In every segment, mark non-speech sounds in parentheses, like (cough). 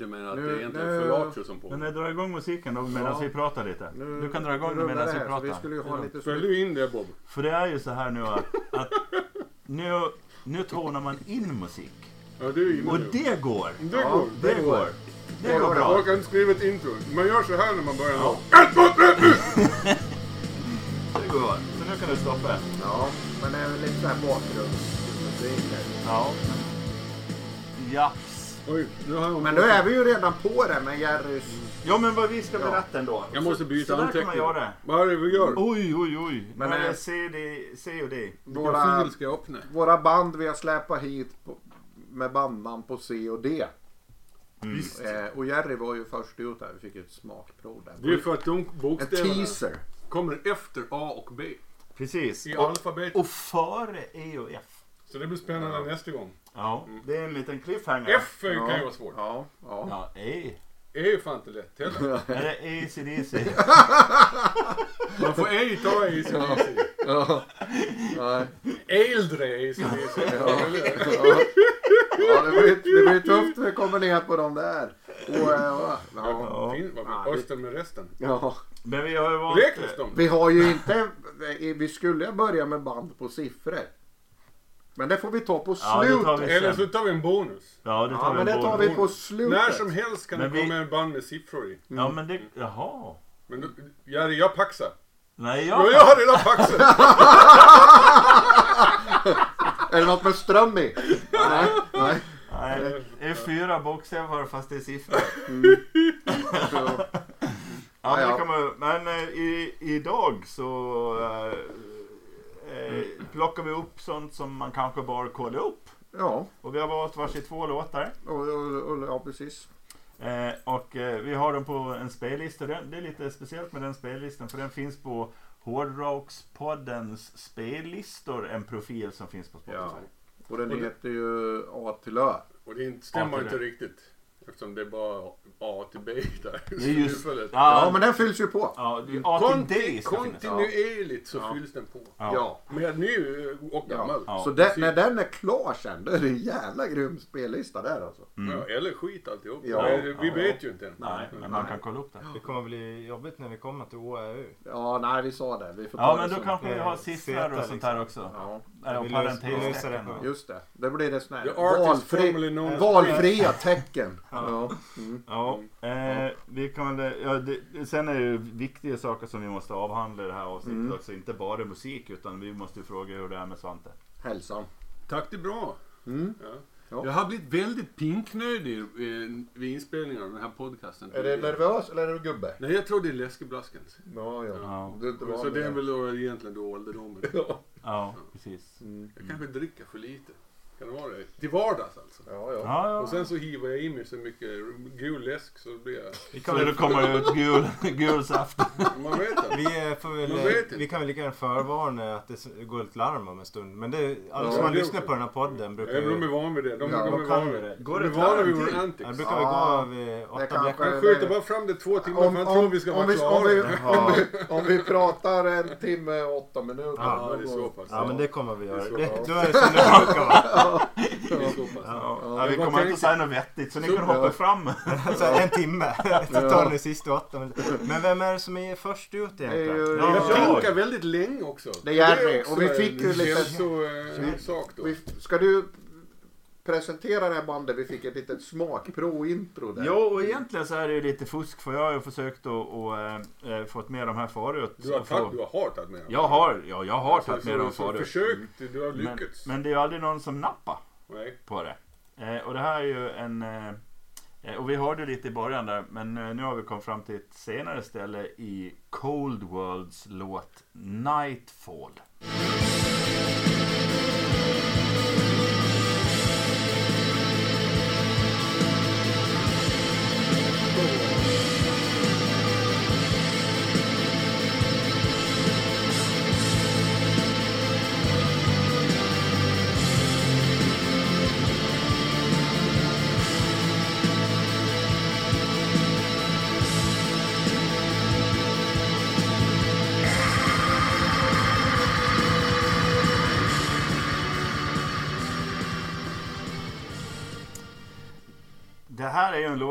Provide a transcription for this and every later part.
Du menar att Nu- det är egentligen nu- Felatio som Men pågår? jag drar igång musiken då medan Ja. vi pratar lite. Nu- Du kan dra igång nu den medan det vi pratar. Vi skulle ju ha lite Följ du in det Bob? För det är ju så här nu att, att nu, nu tonar man in musik. Ja, du är Och nu. det går. Det Ja, går. Det går. Det går Jag bra. orkar inte skriva ett intro. Man gör så här när man börjar Ja. nå. (laughs) Det går. Så nu kan du stoppa. Ja, men det är lite så här bakgrundsmusik här. Ja. Oj, nu har jag Men nu är vi ju redan på det med Jerrys... Ja men vad vi ska Ja. berätta ändå. Jag måste Så- byta så där kan man göra. anteckningar. Vad är det vi gör? Oj, oj, oj. Men, Men, eh, är C, D, C och D. Vilken Våra, fil ska jag öppna? våra band vi har släpat hit på, med bandnamn på C och D. Visst. Eh, och Jerry var ju först ut där. Vi fick ett smakprov där. Det är för att de en bokstäverna teaser. kommer efter A och B. Precis. I Och, alfabetet. och före E och F. Så det blir spännande nästa gång. Ja, det är en liten cliffhanger. F kan ju vara svårt. Ja, ja. Ja, E. E är ju fan inte lätt heller. (laughs) Är det AC/DC? (laughs) Man får ej ta ACDC. ja. Nej. Äldre ACDC. Ja. Ja. Ja, det blir, det blir tufft vi kommer ner på de där. Och, eh, ja. Ja. Fin, vad Östen med resten? Ja. Men vi har ju valt... Vi har ju inte... Vi skulle börja med band på siffror. Men det får vi ta på Ja, det slutet. tar vi Eller så tar vi en bonus. Ja, det tar Ja, vi men det en tar bonus. vi på slutet. När som helst kan Men det vi- komma en band med siffror i. Ja, men det... Jaha. Men då, Jerry, jag paxar. Nej, Ja, jag... jag har redan paxat. (laughs) Är det något med ström i? Nej. Nej. Nej, det är fyra bokstäver fast det är siffror. Så, (laughs) Ja, men, Ja, det ja. kan man, men eh, i, idag så eh, eh, plockar vi upp sånt som man kanske bara kollar upp. ja, Och vi har valt varsitt två låtar. och, och, och, ja, precis. Eh, och eh, vi har dem på en spellista. Det, är lite speciellt med den spellistan för den finns på Hårdrockspoddens spellistor. En profil som finns på Spotify. Ja. Och den Och det- heter ju A till Ö. Och det stämmer inte riktigt. Eftersom det är bara A till B där. Det är (laughs) just- Tillfället. Ja, men den fylls ju på. Ja, det är A till Konti, D ska finnas. kontinuerligt så Ja. fylls den på. Ja. Ja. Med ny och gammal. Ja. Så det, när den är klar sen, då är det en jävla grym spellista där alltså. Ja, eller skit alltihop. Ja. Nej, vi Ja. det ju inte än. Nej, men man kan kolla upp det. Det kommer bli jobbigt när vi kommer till OAU. Ja, nej vi sa det. Vi får ta Ja, men då kanske vi har eh, siffror och sånt här liksom. också. Eller Vi parentestecken. på- just det. Det blir det sån här valfri, valfria tecken. Ja. Mm. Ja, eh, vi kan väl, ja, det, sen är det viktiga saker som vi måste avhandla i det här avsnittet Mm. också. Inte bara musik utan vi måste ju fråga hur det är med Svante. Hälsan. Tack, det är bra. Mm. Ja. Ja. Jag har blivit väldigt pinknödig eh, vid inspelningen av den här podcasten. Är du nervös eller är du gubbe? Nej, jag tror det är läskeblaskens. Ja, ja. Ja. Du, du Så det är väl då egentligen då ålderdomen. (laughs) Ja, precis. Mm. Jag kanske dricker för lite. Kan det vara det? Till vardags alltså. Ja, ja. Ja, ja. Och sen så hivar jag i mig så mycket gul läsk så blir jag... Vi, Så kan det väl, kommer ut gul, gul saft. Man vet inte. vi, eh, får väl, Man eh, vet inte. vi kan väl lika gärna förvarna att det s- går ett larm om en stund. Men det, alla Ja, som har det lyssnat på den här podden brukar Ja, de är ju... vana vid det. De, Ja, de är kan vana vi vid det? det. Går de är det vana vid larm till? Ja, det brukar vi gå vid åtta kanske- bläckar. Jag skjuter bara fram det två timmar Om, för om, han tror vi ska om, vara vi, om, vi, klara. om, vi, om vi pratar en timme och åtta minuter. Ja, då det är går- så pass. Ja men det kommer vi göra. Det är så Det, bra. då är det som det brukar vara. Så. Ja, Ja, vi kommer inte säga något vettigt så ni Så- kan hoppa fram. Alltså (laughs) en timme. (laughs) Det tar de sista åtta. Men vem är det som är först ut egentligen? Jag Ja. pinkar väldigt länge också. Det är Jerry, och vi fick ju lite- ska du presentera det här bandet? Vi fick ett litet smakprov-intro där. Jo, och egentligen så är det ju lite fusk för jag har ju försökt att och, äh, äh, fått med de här förut. Du har, tagit, du har tagit med dem. Jag har, ja, jag har tagit med dem förut. Försökt, du har Men, lyckats. men det är ju aldrig någon som nappar Nej. på det. Eh, och det här är ju en... Eh, eh, och vi hörde lite i början där, men eh, nu har vi kommit fram till ett senare ställe i Cold Worlds låt Nightfall.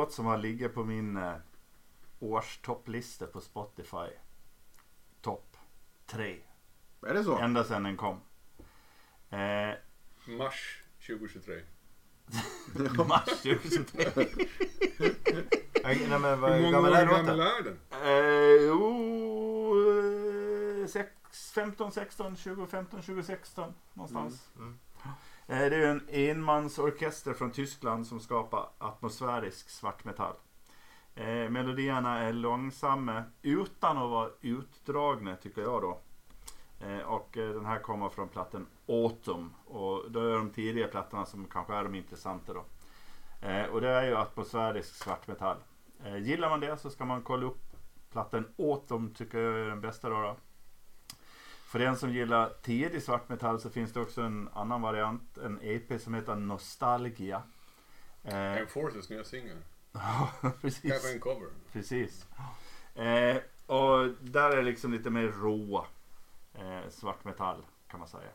Låt som har ligger på min eh, årstopplista på Spotify. Topp tre. Är det så? Ända sedan den kom. Eh, Mars 2023. (laughs) mars 2023. (laughs) Nej, men vad Hur många gammal år är gammal är den? Eh, oh, sex, 15, 16, 20, 15, 20, 16 någonstans. Mm. Eh, det är ju en enmansorkester från Tyskland som skapar atmosfärisk svartmetall. Eh, melodierna är långsamma utan att vara utdragna tycker jag då. Eh, och eh, den här kommer från plattan Autumn och då är de tidiga plattorna som kanske är de intressanta då. Eh, och det är ju atmosfärisk svartmetall. Eh, gillar man det så ska man kolla upp plattan Autumn tycker jag är den bästa då. då. För den som gillar tidig svartmetall så finns det också en annan variant, en EP som heter Nostalgia. Eh, Enforcers nya singel. (laughs) ja, precis. Kanske en cover. Precis. Eh, och där är det liksom lite mer rå eh, svartmetall kan man säga.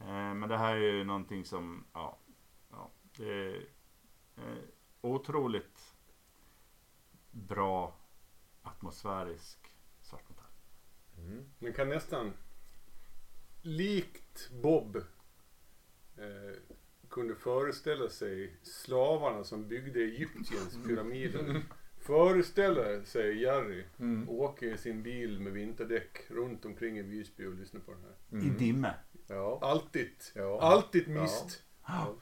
Eh, men det här är ju någonting som, ja, ja det är eh, otroligt bra atmosfärisk. Den kan nästan, likt Bob, eh, kunde föreställa sig slavarna som byggde Egyptiens pyramider. Föreställer sig Jerry Mm. åker i sin bil med vinterdäck runt omkring i Visby och lyssnar på den här. I dimme. Ja. Alltid, Ja. alltid mist. Ja.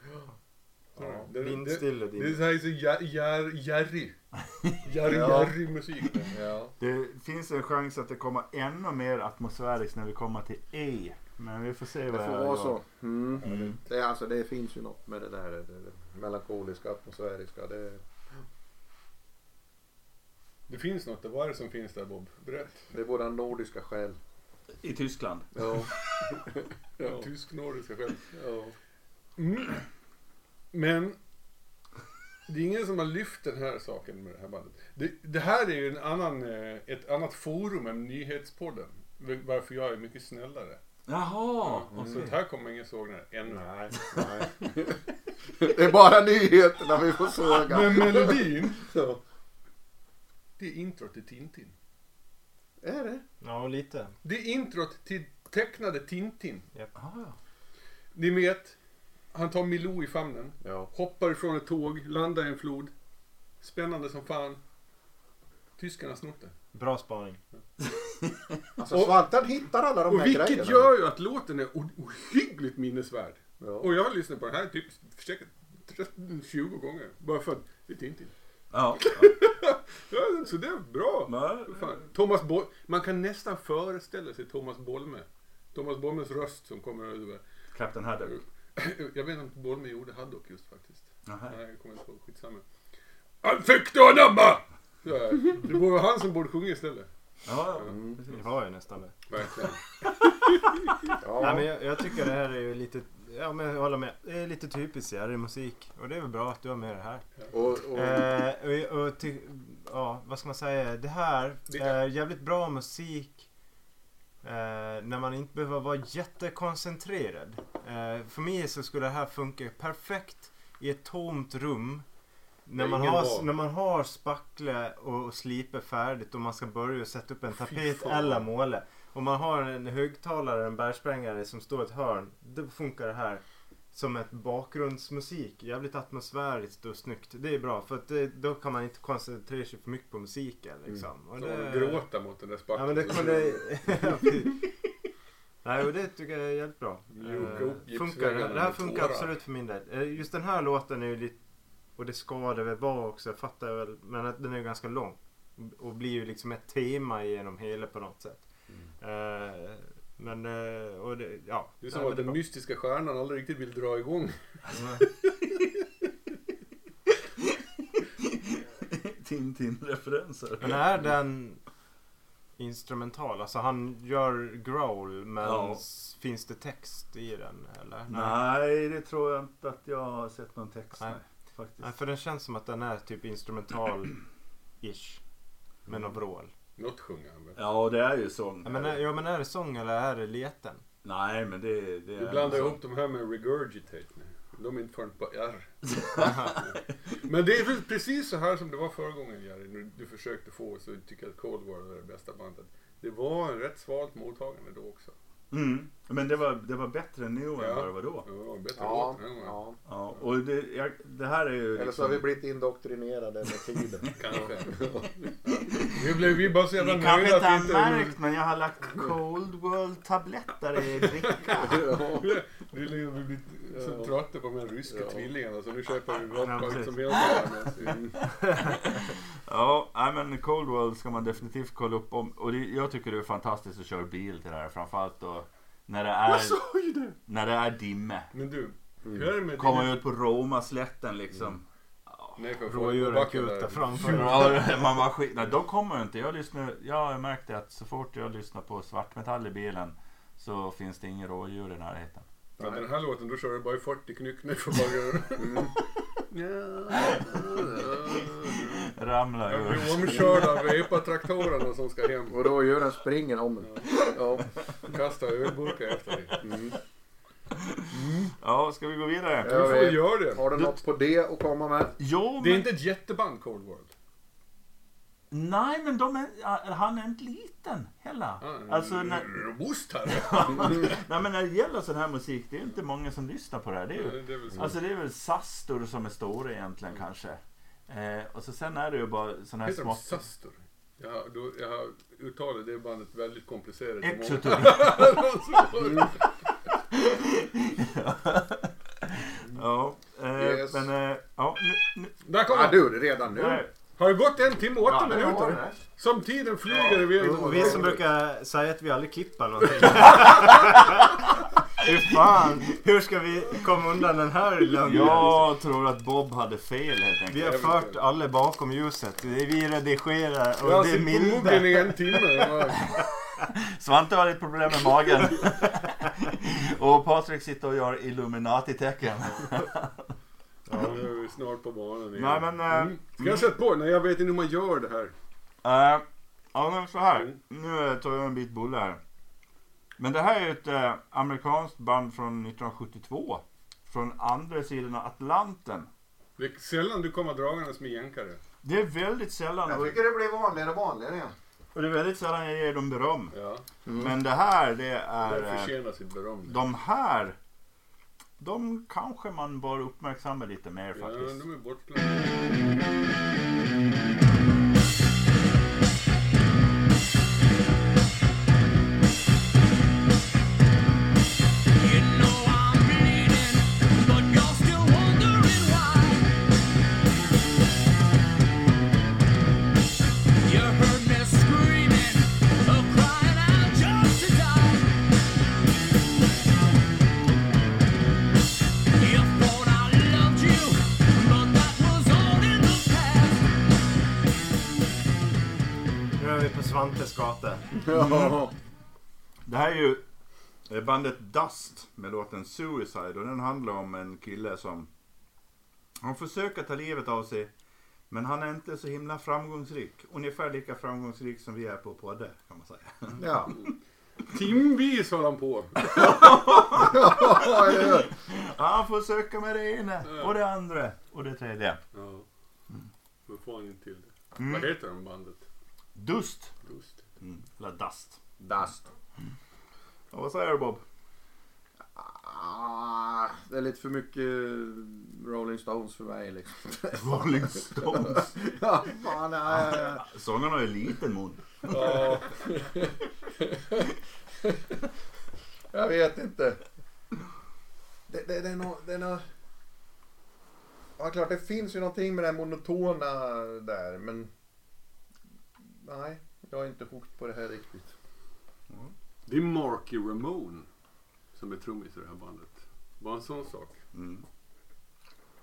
Det, det, och det är din. så här så Jerry. (laughs) Jerry, Ja. Jerry musik. Ja. Det finns en chans att det kommer ännu mer atmosfäriskt när vi kommer till E. Men vi får se Det vad får jag vara så. Mm. Mm. Det, är alltså, det finns ju något med det där det, det melankoliska, atmosfäriska. Det, Det finns något, vad är det som finns där Bob? Berätt. det är våran nordiska själ. I Tyskland. Ja. (laughs) Ja. Tysk-nordiska själv. ja. Mm. Men det är ingen som har lyft den här saken med det här bandet. Det, det här är ju en annan, eh, ett annat forum än nyhetspodden. Varför jag är mycket snällare. Jaha! Ja, Så att här kommer ingen sågning ännu. Nej, nej. Det är bara nyheterna vi får såga. Men melodin, Så. det är introt till Tintin. Är det? Ja, lite. Det är introt till tecknade Tintin. Ja. Ni vet, han tar Milou i famnen, Ja. hoppar ifrån ett tåg, landar i en flod. Spännande som fan. Tyskarna har snott det. Bra spaning. (laughs) Alltså Och- Svantan hittar alla de Och här vilket grejerna. gör ju att låten är ohyggligt minnesvärd. Ja. Och jag har lyssnat på den här typ säkert 20 gånger. Bara för att det är Tintin. Ja. (laughs) Ja, så det är bra. Men, Fan. Thomas Bo- man kan nästan föreställa sig Thomas Bolme. Thomas Bolmes röst som kommer över. Captain Haddock. (coughs) Jag vet inte om Bolme gjorde Haddock just faktiskt. Nähä. Nej, jag kommer inte ihåg. Skitsamma. Han fick du anamma! Det vore han som borde sjunga istället. Ja, ja. Mm. Vi har ju nästan det. Verkligen. (laughs) Ja. Nej, men jag, jag tycker det här är ju lite, ja men jag håller med. Det är lite typiskt Jerry-musik. Och det är väl bra att du har med det här. och, och, Eh, och, och ty, ja, vad ska man säga? Det här är jävligt bra musik. Eh, när man inte behöver vara jättekoncentrerad. Eh, för mig så skulle det här funka perfekt i ett tomt rum. När man, har, när man har spackle och sliper färdigt och man ska börja sätta upp en tapet eller måla. Om man har en högtalare, en bergsprängare som står i ett hörn. Då funkar det här som ett bakgrundsmusik. Jävligt atmosfäriskt och snyggt. Det är bra för att det, då kan man inte koncentrera sig för mycket på musiken. Liksom. Och Så det, gråta mot den där Ja men det spacken. precis. (laughs) Nej och det tycker jag är jävligt bra. Mjuka Eh, funkar, det här funkar tårar. absolut för min del. Eh, Just den här låten är ju lite... Och det ska det väl vara också, jag fattar väl. Men att den är ju ganska lång. Och blir ju liksom ett tema genom hela på något sätt. Eh, men, eh, och det, ja. Det är som Nej, att den mystiska stjärnan aldrig riktigt vill dra igång. (laughs) Tintin-referenser. Men är den instrumental? Alltså han gör growl men Ja. finns det text i den eller? Nej, det tror jag inte att jag har sett någon text Nej. med. Faktiskt. Nej, för den känns som att den är typ instrumental-ish. Med något vrål. Något sjunger han väl? Ja, det är ju sång. Ja men, är, ja, men är det sång eller är det leten? Nej, men det, det är... Du blandar ihop de här med regurgitate nu. De är inte förrän på R. (laughs) Men det är väl precis så här som det var förra gången Jerry. när Du försökte få så tycker jag att Cold War är det bästa bandet. Det var en rätt svalt mottagande då också. Mm. Men det var, det var bättre nu än vad det var då. Ja, det var en bättre Ja, låt gången. ja. Ja, och det, jag, det här är ju... Eller så har vi blivit indoktrinerade med tiden. (laughs) Kanske. Vi blev vi bara så jävla Ni kanske inte har märkt men jag har lagt Cold World tabletter i drickan. (laughs) Vi blev blev så Ja. trötta på de här ryska Ja. tvillingarna så nu köper vi Ja, vodka som helst. Mm. (laughs) Ja, nej, men Cold World ska man definitivt kolla upp om. Och det, jag tycker det är fantastiskt att köra bil till det här. Framförallt då när det är, Jag sa ju det! när det är dimme. Men du, Mm. hur är det med Komma ut på Roma-slätten liksom. För Rådjuren kutar framför. Ja, man bara skit. Nej, de kommer inte. Jag, lyssnar, jag har märkt det att så fort jag lyssnar på svartmetall i bilen så finns det ingen rådjur i närheten. Ja, den här låten, då kör du bara i 40 knyck ner för bagaren. Mm. (laughs) Ramlar Jag ur. blir omkörd av epatraktorerna som ska hem. Och rådjuren springer om en. Ja. Kasta ölburkar efter dig. Mm. Ja, ska vi gå vidare? Vi får väl göra det. Har du något på det att komma med? Jo, Det är men... inte ett jätteband Cold World. Nej, men de är, han är inte liten heller. Ah, Alltså, när, Robust här. (laughs) nej, men när det gäller sån här musik, det är inte många som lyssnar på det här. Det är ju, Det är alltså det är väl Sastor som är stora egentligen kanske. Eh, och så sen är det ju bara sån här Heter de små... Sastor? Jag har, då, jag har uttalat det bandet väldigt komplicerat. Exotur. (laughs) (laughs) ja, eh, Yes. men eh, ja, nu, nu, Där kommer du, redan nu? nej. Har det gått en timme och åtta har minuter? Som tiden flyger iväg. Och vi som brukar säga att vi aldrig klipper någonting. (laughs) Hur fan, hur ska vi komma undan den här lögnen? Jag tror att Bob hade fel helt Vi enkelt. har fört alla bakom ljuset. Det är vi redigerar och Jag det är sitter på muggen i milda. en timme. (laughs) Svante har lite problem med magen. (laughs) och Patrik sitter och gör Illuminati-tecken. Ja, nu är vi snart på banan igen. Nej, men, eh, mm. Ska jag sätta på? Nej, jag vet inte hur man gör det här. Uh, ja men så här. Mm. Nu tar jag en bit bulle här. Men det här är ett eh, amerikanskt band från 1972. Från andra sidan av Atlanten. Det är sällan du kommer dragandes med jänkare. Det är väldigt sällan, Jag och, tycker det blir vanligare och vanligare och det är väldigt sällan jag ger dem beröm. Ja, Men det här, det det är... eh, förtjänar sitt beröm. De här, de kanske man bör uppmärksamma lite mer Ja, faktiskt. de är bortglömda. (laughs) Ja. Det här är ju bandet Dust med låten Suicide och den handlar om en kille som han försöker ta livet av sig men han är inte så himla framgångsrik. Ungefär lika framgångsrik som vi är på podden kan man säga. Ja. Timvis höll han på. ja, eller hur? Han försöker med det ena och det andra och det tredje. Ja. Men får han inte till det. Mm. Vad heter de bandet? Dust. Just. Mm. Eller Dust. Dust. Och vad säger du Bob? Ah, det är lite för mycket Rolling Stones för mig liksom. (laughs) Rolling Stones. (laughs) ja, fan, nej. Sången har ju liten mun. Ja. (laughs) Jag vet inte. Det, det, det är nog... Det är nog... Ja, klart det finns ju någonting med det här monotona där, men... Nej, jag är inte hooked på det här riktigt. Det är Marky Ramone som är trummis i det här bandet. Bara en sån sak. Mm.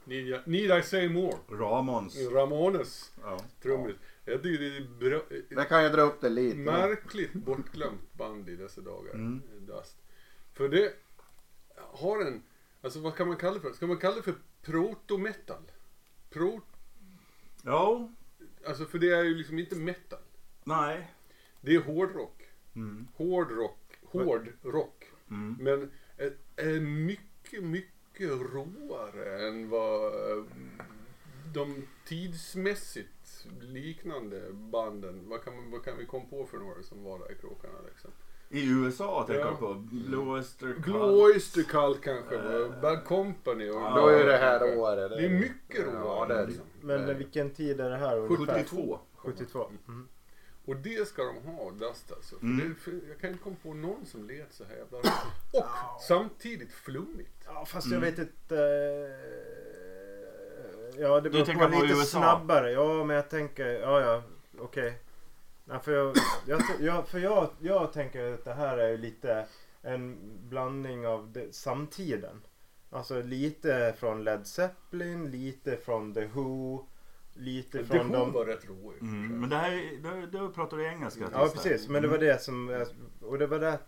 Need, I- need I say more? Ramons. Ramones Ja. trummis. Jag tycker det är bra, Där kan jag dra upp det lite. märkligt bortglömt band i dessa dagar. Mm. Dust. För det har en, alltså vad kan man kalla det för? Ska man kalla det för proto-metal? Pro, Jo. alltså för det är ju liksom inte metal. Nej. Det är hårdrock. Mm. Hård rock. Hård rock. Mm. Men är, är mycket, mycket råare än vad eh, de tidsmässigt liknande banden, vad kan, vad kan vi komma på för några som var där i krokarna liksom? I USA tänker Ja. jag på. Blue Oyster Cult. Blue Oyster Cult kanske, var Bad Company och... Ja, Då är det här året. Det är mycket råare. Ja, liksom. Men vilken tid är det här? ungefär? 72. 72. Mm. Och det ska de ha, Dust alltså. För Mm. det, för jag kan inte komma på någon som lät så här jävla Och samtidigt flummigt. Ja fast Mm. jag vet inte. eh, Ja det beror på på lite USA? snabbare. Ja men jag tänker, ja ja okej. Nej, för jag, jag, jag, för jag, jag tänker att det här är ju lite en blandning av det, samtiden. Alltså lite från Led Zeppelin, lite från The Who, lite Det från hon de... var rätt rolig. Mm, men det här, är- då, pratar du engelska. Ja precis, men det var det som, och det var det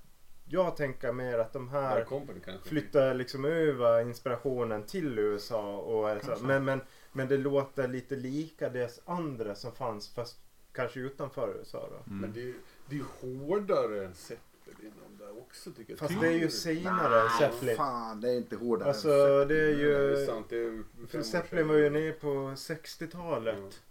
jag tänker mer att de här flyttar liksom över inspirationen till USA och så, men, men, men det låter lite lika det andra som fanns fast kanske utanför USA då. Mm. Men det, är- det är hårdare än Zeppelin också tycker jag. Fast det är ju senare Zeppelin. Fan, det är inte hårdare. Alltså än det är Ja, det är ju... sant, det är fem För år Zeppelin sedan. var ju nere på 60-talet.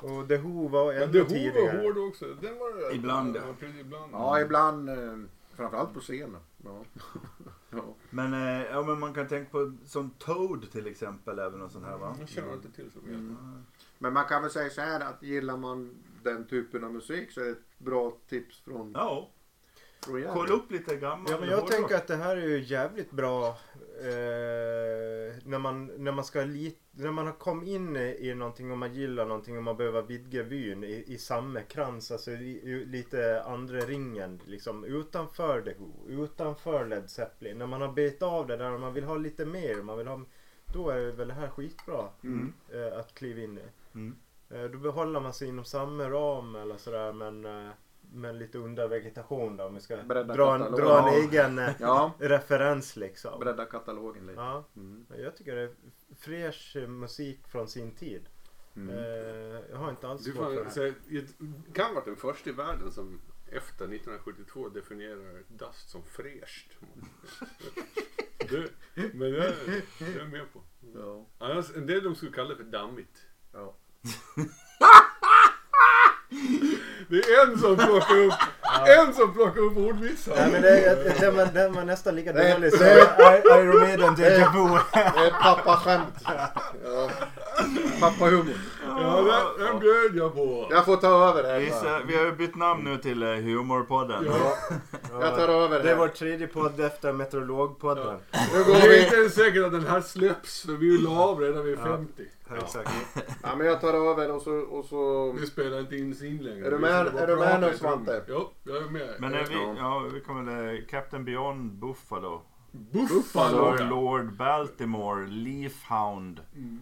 Och The Who var Men ännu det hon var tidigare. hård också. Den var Ibland, ja. ja. precis, ibland. Ja, ibland. Eh, framförallt på scenen. Ja. (laughs) ja. Men, eh, ja, men man kan tänka på som Toad till exempel. Även och sån här va? Jag känner inte till så väl. Mm. Men man kan väl säga så här att gillar man den typen av musik så är det ett bra tips från, Ja. Kolla upp lite gammal Ja men jag tänker att det här är ju jävligt bra eh, när, man, när man ska li, när man har kommit in i, någonting och man gillar någonting och man behöver vidga vyn i, i samma krans, alltså i, lite andra ringen liksom utanför The Who, utanför Led Zeppelin. När man har bet av det där och man vill ha lite mer, man vill ha, då är väl det här skitbra Mm. eh, att kliva in i. Mm. Eh, Då behåller man sig inom samma ram eller sådär men, men lite under vegetation då om vi ska Bredda dra en, katalog. dra en egen eh, Ja, referens liksom. bredda katalogen lite. Ja, Mm. jag tycker det är fräsch musik från sin tid. Mm. Eh, jag har inte alls Du svårt för det. jag kan vara den första i världen som efter 1972 definierar dust som fräscht. (laughs) Det, men det, är- det är jag med på. Ja. Annars, en del de skulle kalla det för dammigt. Ja. (laughs) Det är en som plockar upp, en som plockar upp ordvitsar. Nej men det, det, den, var, den var nästan lika dålig som det är- Iron Maiden Deja Vu. Det är pappaskämt. Ja. Pappahumor. Ja, den, den bjöd jag på. Jag får ta över det här. Vissa, vi har ju bytt namn nu till eh, Humorpodden. Ja, Jag tar över Det det är här. vår tredje podd efter Meteorologpodden. Nu går det är vi. inte ens säkert att den här släpps för vi är ju av redan vid Ja. 50. Ja. Exakt. Ja, men jag tar över och så... Och så... Vi spelar inte in sin längre. Är du Vi med- bara är du med nu, i. Svante? Jo, jag är med. Men är vi, Ja. ja, vi kommer till Captain Beyond Buffalo. Buffalo. Lord, ja. Lord Baltimore, Leafhound, Mm.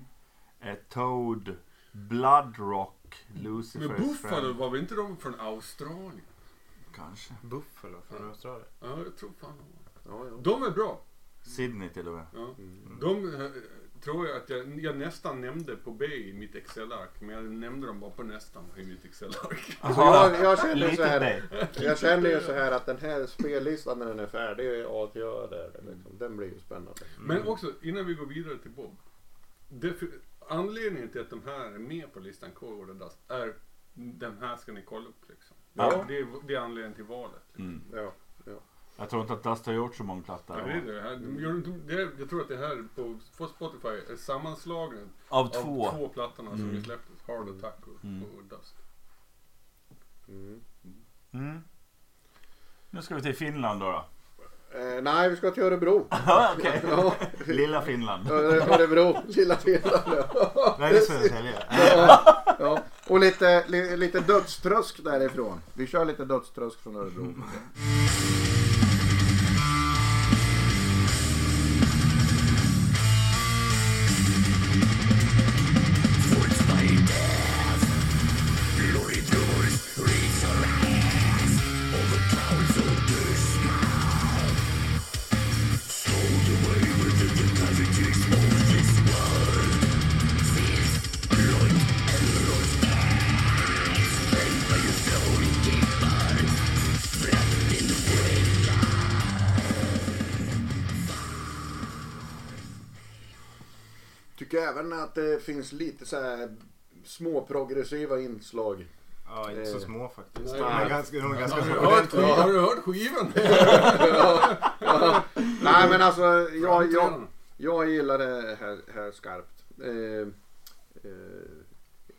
eh, Toad, Bloodrock, Men Lucifers Buffalo, Friend. var vi inte de från Australien? Kanske. Buffalo från Australien. Ja, jag tror fan de var. Ja, ja. De är bra. Sydney till och med. Ja. Mm. De eh, tror jag att jag, jag nästan nämnde på B i mitt Excel-ark. Men jag nämnde dem bara på nästan i mitt Excel-ark. Alltså, jag, jag känner ju så här. Jag känner ju så här att den här spellistan när den är färdig avgör det. Liksom. Den blir ju spännande. Men också, innan vi går vidare till Bob. Det, för, anledningen till att de här är med på listan Core och är den här ska ni kolla upp liksom. Ja. Det, är, det är anledningen till valet. Mm. Ja. Jag tror inte att Dust har gjort så många Ja, plattor. det är det. Här- de gör inte- det är, jag tror att det här på, på Spotify är sammanslagen Av av två. två plattorna som Mm. vi släpptes. Hard Attack och, Mm. och Dust. Mm. Mm. Nu ska vi till Finland då. då. Eh, nej, vi ska till Örebro. (laughs) Okej. (laughs) Ja, Lilla Finland. Öre- Örebro, lilla Finland. (laughs) Nej det är Södertälje. Ja, ja. Och lite, li, lite dödströsk därifrån. Vi kör lite dödströsk från Örebro. Även att det finns lite så här små progressiva inslag. Ja, inte så Eh, små faktiskt. nej. De är ganska, de är ganska Har du små. har du hört skivan? (laughs) ja, ja. Nej men alltså jag, jag, jag gillar det här, här skarpt. Eh, eh,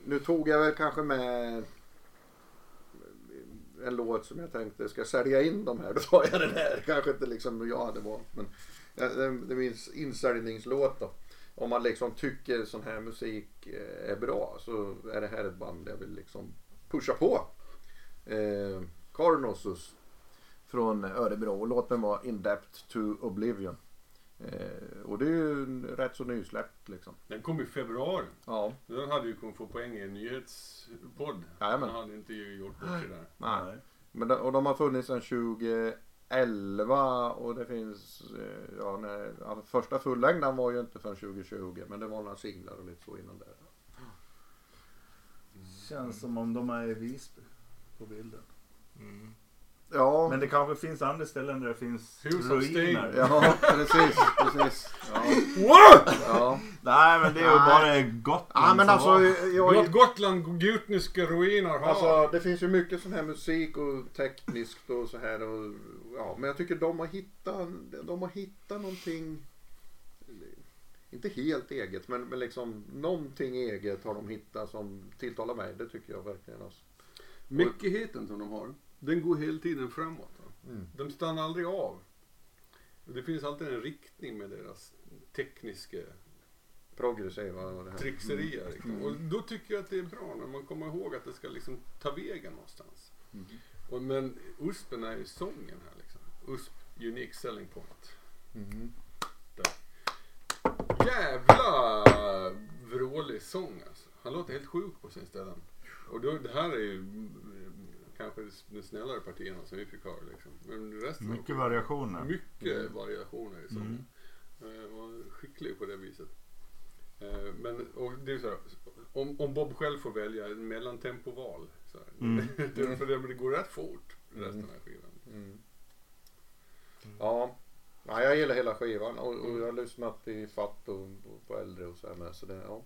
nu tog jag väl kanske med en låt som jag tänkte ska jag sälja in de här. (laughs) Då tar jag den här. Kanske inte liksom jag hade valt. Men det det är min insäljningslåt då. Om man liksom tycker sån här musik eh, är bra så är det här ett band jag vill liksom pusha på. Eh, Carnosus från Örebro. Låten var In Depth to Oblivion. Eh, och det är ju rätt så nysläppt liksom. Den kom i februari. Ja, Den hade ju kunnat få poäng i en nyhetspodd. Jajamän. Han hade inte gjort bort sig där. nej. Men de, och de har funnits sedan 2011 och det finns, eh, ja, när, ja första fullängden var ju inte förrän 2020 men det var några singlar och lite så innan där. Känns som om de är i Visby på bilden. Mm. Ja, Men det kanske finns andra ställen där det finns Hus of ruiner. Sting. ja precis, precis. Ja, ja. Nej men det är ju Nej. bara Gotland ja men som alltså, var- jag, Gotland gutniska ruiner ha. Alltså det finns ju mycket sån här musik och tekniskt och så här. Och, ja, men jag tycker de har hittat, de har hittat någonting. Inte helt eget men, men liksom någonting eget har de hittat som tilltalar mig. Det tycker jag verkligen. Alltså. Myckenheten som de har, den går hela tiden framåt. Mm. De stannar aldrig av. Det finns alltid en riktning med deras tekniska Progressiva trixerier. Liksom. Och då tycker jag att det är bra när man kommer ihåg att det ska liksom ta vägen någonstans. Och, men USPen är ju sången här liksom. USP, Unique Selling Point. Mm. Jävla vrålig sång alltså. Han låter helt sjuk på sin ställen. Och då, det här är ju mm, kanske de snällare partierna som vi fick höra liksom. Men resten Mycket variationer. mycket variationer i sången. Eh, var skicklig på det viset. Eh, men och det är så här, om, om Bob själv får välja en mellantempoval. Så här, Mm. (laughs) det, för det, det går rätt fort resten av skivan. Mm. Ja. ja, jag gillar hela skivan och, och jag har lyssnat i fatt och, och på äldre och så här med. Så det, ja.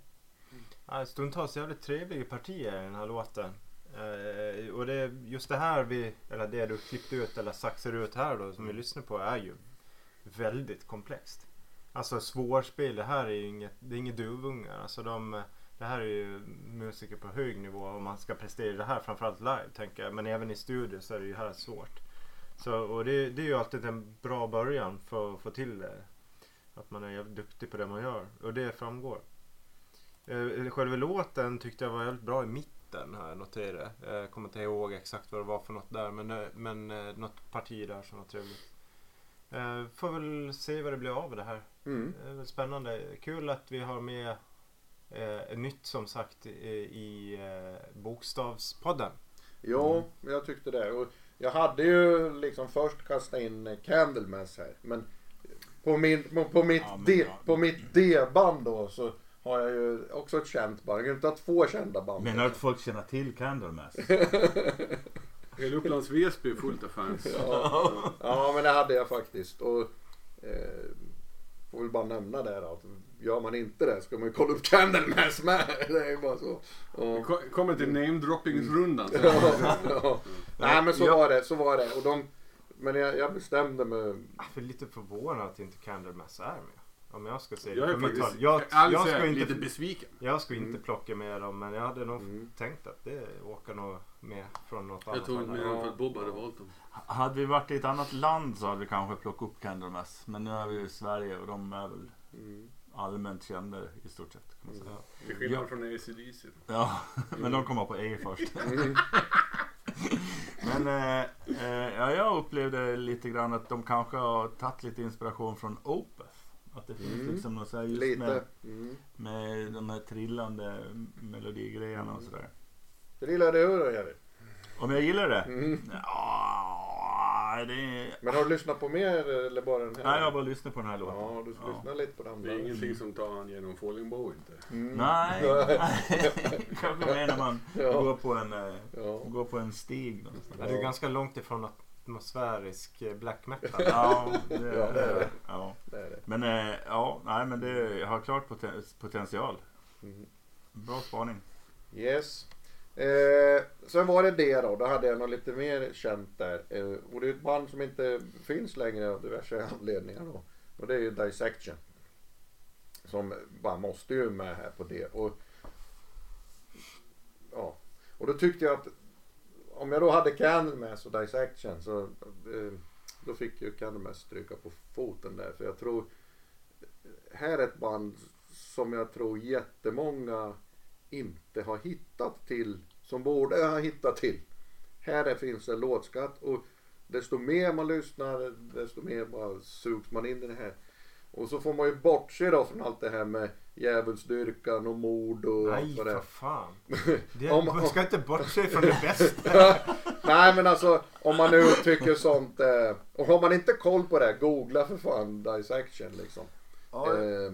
Ja, stundtals jävligt trevliga partier i den här låten. Eh, och det, just det här vi, eller det du klippt ut eller saxar ut här då som vi lyssnar på är ju väldigt komplext. Alltså svårspel, det här är ju inget, det är inget duvungar. Alltså de, det här är ju musiker på hög nivå och man ska prestera det här framförallt live tänker jag. Men även i studio så är det ju här svårt. Så, och det, det är ju alltid en bra början för att få till det. Att man är jävligt duktig på det man gör. Och det framgår. Eh, Själva låten tyckte jag var väldigt bra i mitten har jag noterat. Jag kommer inte ihåg exakt vad det var för något där men, eh, men eh, något parti där som var trevligt. Eh, Får väl se vad det blir av det här. Mm. Det är väl spännande. Kul att vi har med eh, nytt som sagt i, eh, Bokstavspodden. Jo, jag tyckte det. Och jag hade ju liksom först kastat in Candlemass här. Men på, min, på, på mitt, Ja, D, ja. på mitt D-band då så har jag ju också ett känt band. Jag kan inte ha två kända band. Menar du att folk känner till Candlemass? (laughs) Hela Upplands Väsby är fullt av fans. Ja, ja, men det hade jag faktiskt. Och, eh, får väl bara nämna det då, att gör man inte det ska man ju kolla upp Candlemass med. (laughs) Det är ju bara så. Ja. ko- kommer till namedroppingsrundan. sen. (laughs) Ja. Nej men så Ja. var det, så var det. Och de, men jag, jag bestämde mig. Jag är lite förvånad att inte Candlemass är med. Om jag ska säga Jag det är Jag, jag säga ska inte lite besviken. Jag skulle inte Mm. plocka med dem men jag hade nog Mm. tänkt att det åker nog med från något Jag annat tog håll. med dem för att Bob hade valt dem. Hade vi varit i ett annat land så hade vi kanske plockat upp Candlemass. Men nu är vi i Sverige och de är väl Mm. allmänt kända i stort sett. Kan man säga. Till skillnad Ja. från ACDC. Ja, (laughs) men de kommer på E först. (laughs) Mm. (laughs) Men eh, eh, ja, jag upplevde lite grann att de kanske har tagit lite inspiration från Opeth. Att det finns Mm. liksom något så här just Lite. med, Mm. med de här trillande melodigrejerna och sådär. Det gillade du då Jerry? Om jag gillar det? Mm. Ja, det är... Men har du lyssnat på mer eller bara den här? Nej, jag har bara lyssnat på den här låten. Ja, du ska Ja. lyssna lite på den Det är andra. ingenting som tar han genom Falling Bow inte. Mm. Nej, (laughs) (laughs) kanske mer när man Ja. går, på en, eh, Ja. går på en stig någonstans. Ja, det är ganska långt ifrån att atmosfärisk eh, black metal. (laughs) Ja, det, Ja, det är det. Ja. Det är det. Men eh, ja, nej men det har klart poten potential. Mhm. Bra spaning. Yes. Eh, sen var det det då. Då hade jag något lite mer känt där. Eh, och det är ett band som inte finns längre av diverse anledningar då. Och det är ju Dissection. Som bara måste ju med här på det. Och, ja. och då tyckte jag att om jag då hade Candlemass och Dissection så eh, då fick ju Candlemass stryka på foten där. För jag tror här är ett band som jag tror jättemånga inte har hittat till som borde ha hittat till. Här finns en låtskatt och desto mer man lyssnar desto mer bara sugs man in i det här. Och så får man ju bortse då från allt det här med djävulsdyrkan och mord och Nej, allt vad det för är. fan. (laughs) Det, Om- man ska inte bortse från det (laughs) bästa. (laughs) Nej men alltså om man nu tycker sånt. Eh, och har man inte koll på det, googla för fan Dissection liksom. Ja, Eh,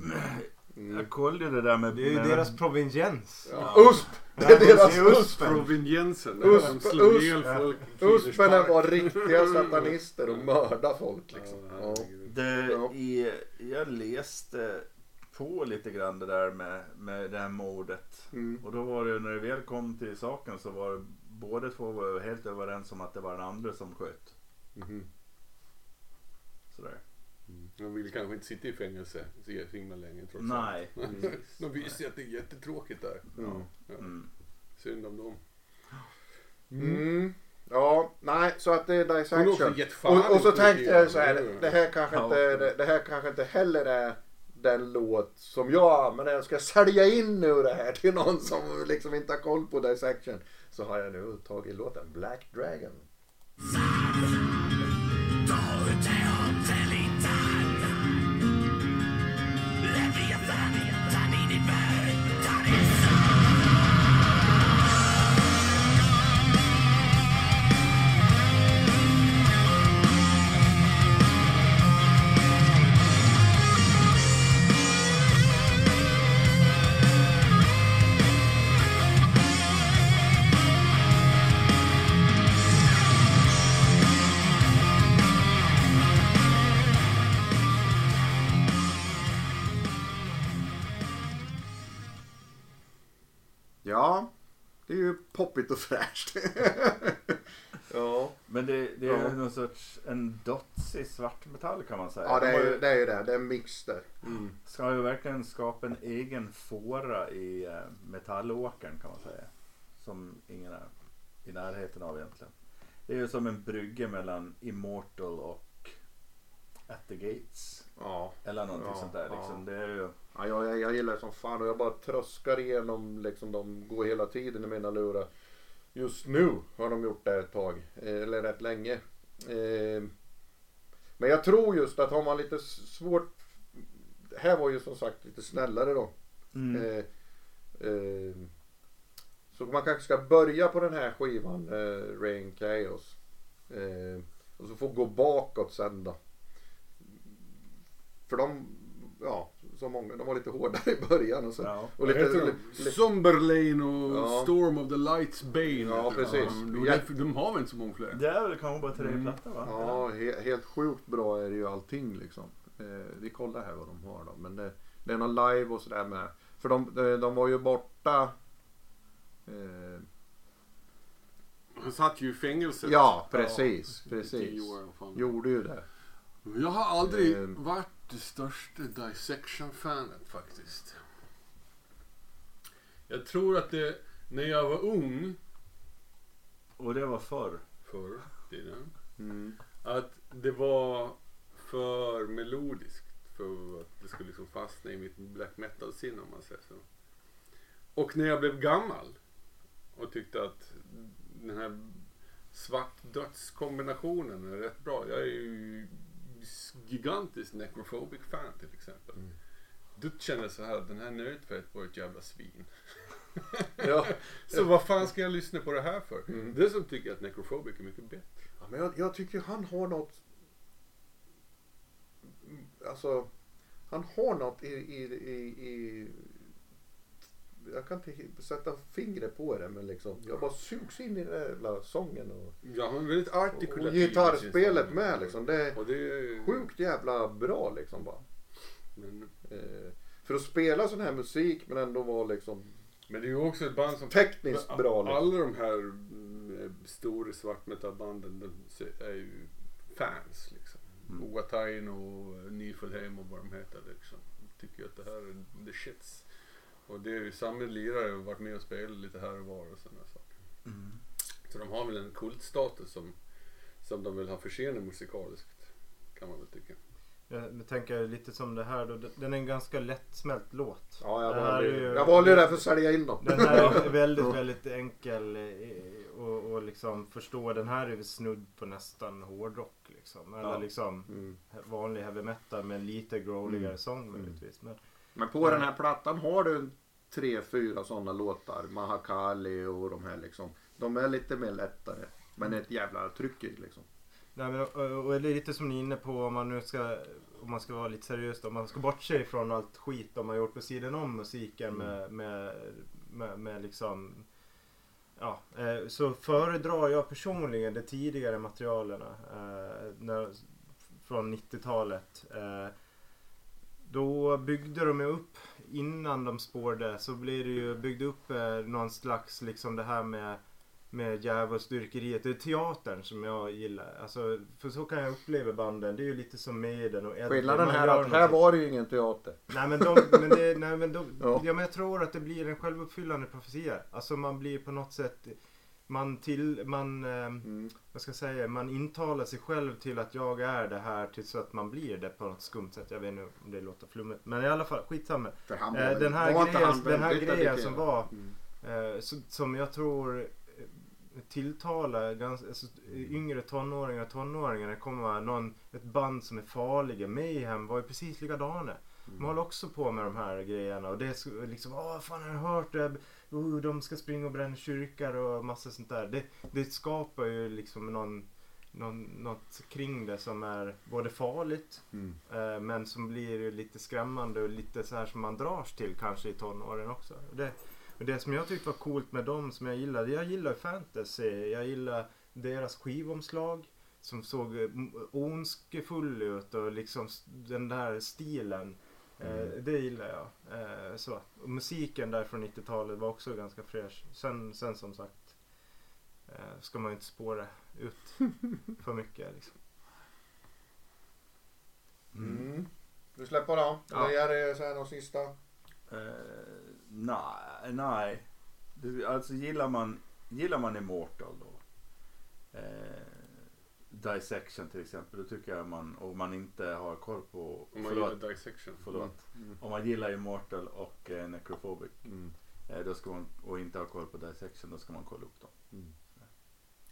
jag kollade ju det där med... Det är ju med deras proveniens. ja. USP! Det är deras USP! Provinjensen. Usp- usp- ihjäl folk. i Uspen Kielerspark. var riktiga satanister och mördade folk liksom. Ja. Det, Ja. i, jag läste på lite grann det där med, med det här mordet. Mm. Och då var det när det väl kom till saken så var det, båda två var helt överens om att det var den andra som sköt. Mhm. Sådär. De vill kanske inte sitta i fängelse så himla länge trots Nej. allt. (laughs) De visste ju att det är jättetråkigt där. Mm. Ja. Mm. Synd om dem. Mm. Ja, nej så att det är gett fan Och, och så tänkte jag så här, det här kanske Ja. inte, det, det här kanske inte heller är den låt som jag, ah, men jag ska sälja in nu det här till någon som liksom inte har koll på dissection. Så har jag nu tagit låten Black Dragon. Det är ju poppigt och fräscht. (laughs) ja. Men det, det är Ja. någon sorts en dotsig svartmetall kan man säga. ja, det De är ju- det. Är ju det. det är en mix där. Mm. ska ju verkligen skapa en egen fåra i eh, metallåkern kan man säga. Som ingen är i närheten av egentligen. Det är ju som en brygga mellan Immortal och At the Gates. Ja. Eller någonting Ja, sånt där. ja. Liksom. Det är ju... Ja, jag, jag gillar det som fan och jag bara tröskar igenom liksom de går hela tiden i mina lurar. Just nu har de gjort det ett tag, eh, eller rätt länge. Eh, Men jag tror just att har man lite svårt. Det här var ju som sagt lite snällare då. Mm. Eh, Så man kanske ska börja på den här skivan, Rain Chaos. Och så få gå bakåt sen då. För de, ja, så många, de var lite hårdare i början och så. Ja. Och lite, de? lite, Somberlane och Ja. Storm of the Lights Bane. Ja, precis. De, de, de har väl inte så många fler? Det är väl kanske bara tre Mm. plattor va? ja, he, helt sjukt bra är det ju allting liksom. Eh, vi kollar här vad de har då. Men det, det är någon live och sådär med. För de, de, de var ju borta. Eh, Han satt ju i fängelset. ja, precis. i Precis. Gjorde ju det. Jag har aldrig Eh. varit det största Dissection-fanet faktiskt. Jag tror att det, när jag var ung Och det var förr. förr tiden, Mm. att det var för melodiskt för att det skulle liksom fastna i mitt black metal-sinne om man säger så. Och när jag blev gammal och tyckte att den här svart dödskombinationen är rätt bra. Jag är ju gigantisk necrophobic fan till exempel. Mm. Då kände jag så här att den här nödtvätt var ett jävla svin. Ja. (laughs) Så vad fan ska jag lyssna på det här för? Mm. Det som tycker att necrophobic är mycket bättre. Ja, men jag, jag tycker han har något. Alltså. Han har något i, i, i, i jag kan inte sätta fingret på det men liksom. Jag bara sugs in i den där jävla sången och, Ja, han är väldigt och artikulativ. sin gitarrspelet med liksom. Det är Och det är sjukt jävla bra liksom bara. Men, Eh, för att spela sån här musik men ändå vara liksom men det är ju också ett band som... tekniskt bra. Liksom. Alla de här mm, stora svartmetalbanden de är ju fans liksom. Mm. Oatain och Nifelheim och vad de heter liksom. Tycker ju att det här är the shits. Och det är ju samma lirare och varit med och spelat lite här och var och sådana saker. Mm. Så de har väl en kultstatus som, som de vill ha försenat musikaliskt. Kan man väl tycka. Jag tänker lite som det här då. Den är en ganska lättsmält låt. Ja, jag valde, ju- jag valde det där för att sälja in dem. Den här är (laughs) väldigt, väldigt enkel eh, och, och liksom förstå. Den här är väl snudd på nästan hårdrock liksom. Eller Ja. liksom Mm. vanlig heavy metal med lite growligare Mm. sång Mm. möjligtvis. Men, Men på den här plattan har du tre, fyra sådana låtar. Mahakali och de här liksom. De är lite mer lättare. Men ett jävla tryck i liksom. nej, men, och, och det är lite som ni är inne på om man nu ska om man ska vara lite seriös då, om man ska bortse ifrån allt skit de har gjort på sidan om musiken Mm. med, med, med, med liksom Ja, eh, så föredrar jag personligen de tidigare materialen eh, från 90-talet. Eh, då byggde de upp, innan de spårade, så blev det ju byggt upp eh, någon slags liksom det här med med djävulsdyrkeriet. Det är teatern som jag gillar. Alltså, för så kan jag uppleva banden. Det är ju lite som Maiden och Eddie. Skillnaden här att här var det ju ingen teater. Nej men, de, men, det, nej, men, de, (laughs) Ja. ja. men jag tror att det blir en självuppfyllande profetia. Alltså man blir på något sätt man till, man, eh, Mm. vad ska jag säga, man intalar sig själv till att jag är det här tills att man blir det på något skumt sätt. Jag vet inte om det låter flummigt. Men i alla fall, skitsamma. Eh, den här var grejen, den här grejen som var Mm. Eh, som jag tror tilltalar ganska, alltså, yngre tonåringar och tonåringar. Det kommer vara någon, ett band som är farliga. Mayhem var ju precis likadana. De håller också på med de här grejerna och det är liksom, åh fan har du hört det? Uh, de ska springa och bränna kyrkor och massa sånt där. Det, det skapar ju liksom någon, någon, något kring det som är både farligt Mm. Eh, Men som blir lite skrämmande och lite så här som man dras till kanske i tonåren också. Det, och det som jag tyckte var coolt med dem som jag gillade. Jag gillar fantasy. Jag gillar deras skivomslag. Som såg eh, ondskefull ut och liksom den där stilen. Eh, det gillar jag. Eh, så. Och musiken där från 90-talet var också ganska fräsch. Sen, sen som sagt eh, ska man ju inte spåra ut (laughs) för mycket. Liksom. Mm. Du släpper då? Ja. Eller är det så här någon sista? Eh, nej, nej. Alltså gillar man, gillar man Immortal då. Eh, Dissection till exempel. Då tycker jag man, och man inte har koll på, Om man förlåt, gillar dissection. förlåt. Mm. Om man gillar Immortal och eh, Necrophobic. Mm. Eh, då ska man, och inte har koll på Dissection, då ska man kolla upp dem.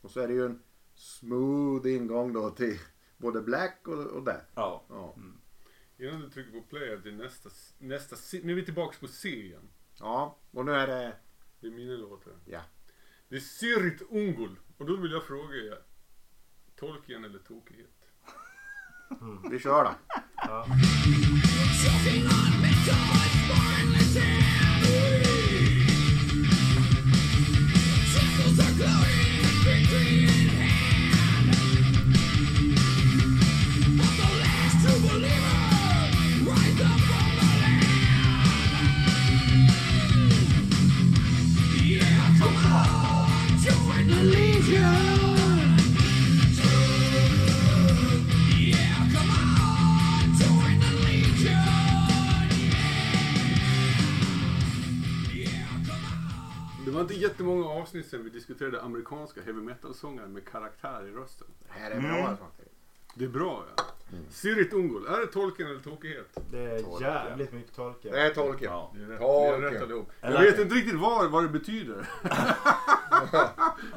Och så är det ju en smooth ingång då till både Black och, och det. Ja. Ja. Mm. Innan du trycker på play till nästa, nästa nu är vi tillbaka på C igen. ja, och nu är det... Det är mina låtar. Ja. Det är Sirit Ungul. Och då vill jag fråga er. Tolkien eller tokighet? Vi kör då. Ja. Avsnitt sedan vi diskuterade amerikanska heavy metal-sångare med karaktär i rösten. Det här är bra alltså. Det är bra ja. Sirit Ungul, är det Tolkien eller tokighet? Det är Tolkien. jävligt mycket Tolkien. Det är Tolkien. Ja. Det är rätt, det är rätt allihop. Jag Eller- vet inte riktigt vad, vad det betyder. (laughs)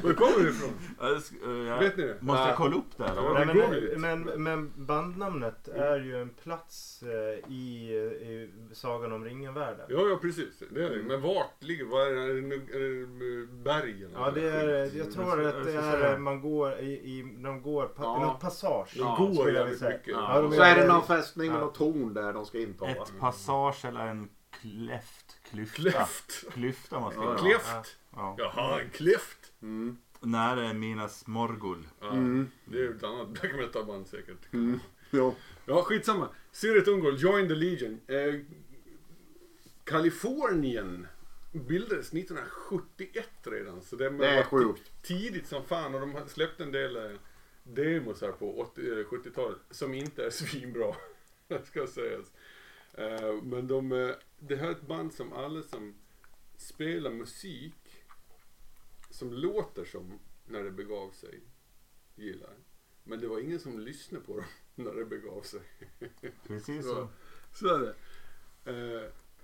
Var kommer det ifrån? Ja, det sk- eh, jag- Vet ni det? Måste jag Ja. kolla upp det eller? Nej, går dit. men, men, men bandnamnet är ju en plats eh, i, i Sagan om ringen-världen. Ja, ja precis. Det är det. Men vart ligger Vad är det? Är det, är det bergen? Ja, det är, jag tror att det är, man går i, i de går, pa, Ja. något passage. Ja, går skulle jag vilja säga. Mycket. Ja. de Så är det någon fästning med Ja. något torn där de ska inta va? Ett passage eller en kläft Klyfta. Kläft. Klyfta måste det Ja, kläft. Ja. Jaha, en kläft. Mm. Nära Minas Morgul. Ja, Mm. Det är ju ett annat black säkert. Mm. Ja. Ja, skitsamma. Siret Ungol, Join the Legion. Eh, Kalifornien bildades 1971 redan. Så det, Det är sjukt. tidigt som fan och de har släppt en del demos här på 80, eh, 70-talet som inte är (laughs) svinbra. ska sägas. Eh, men de, eh, det här är ett band som alla som spelar musik som låter som när det begav sig gillar. Men det var ingen som lyssnade på dem (laughs) när det begav sig. (laughs) Precis Så, så. så är det.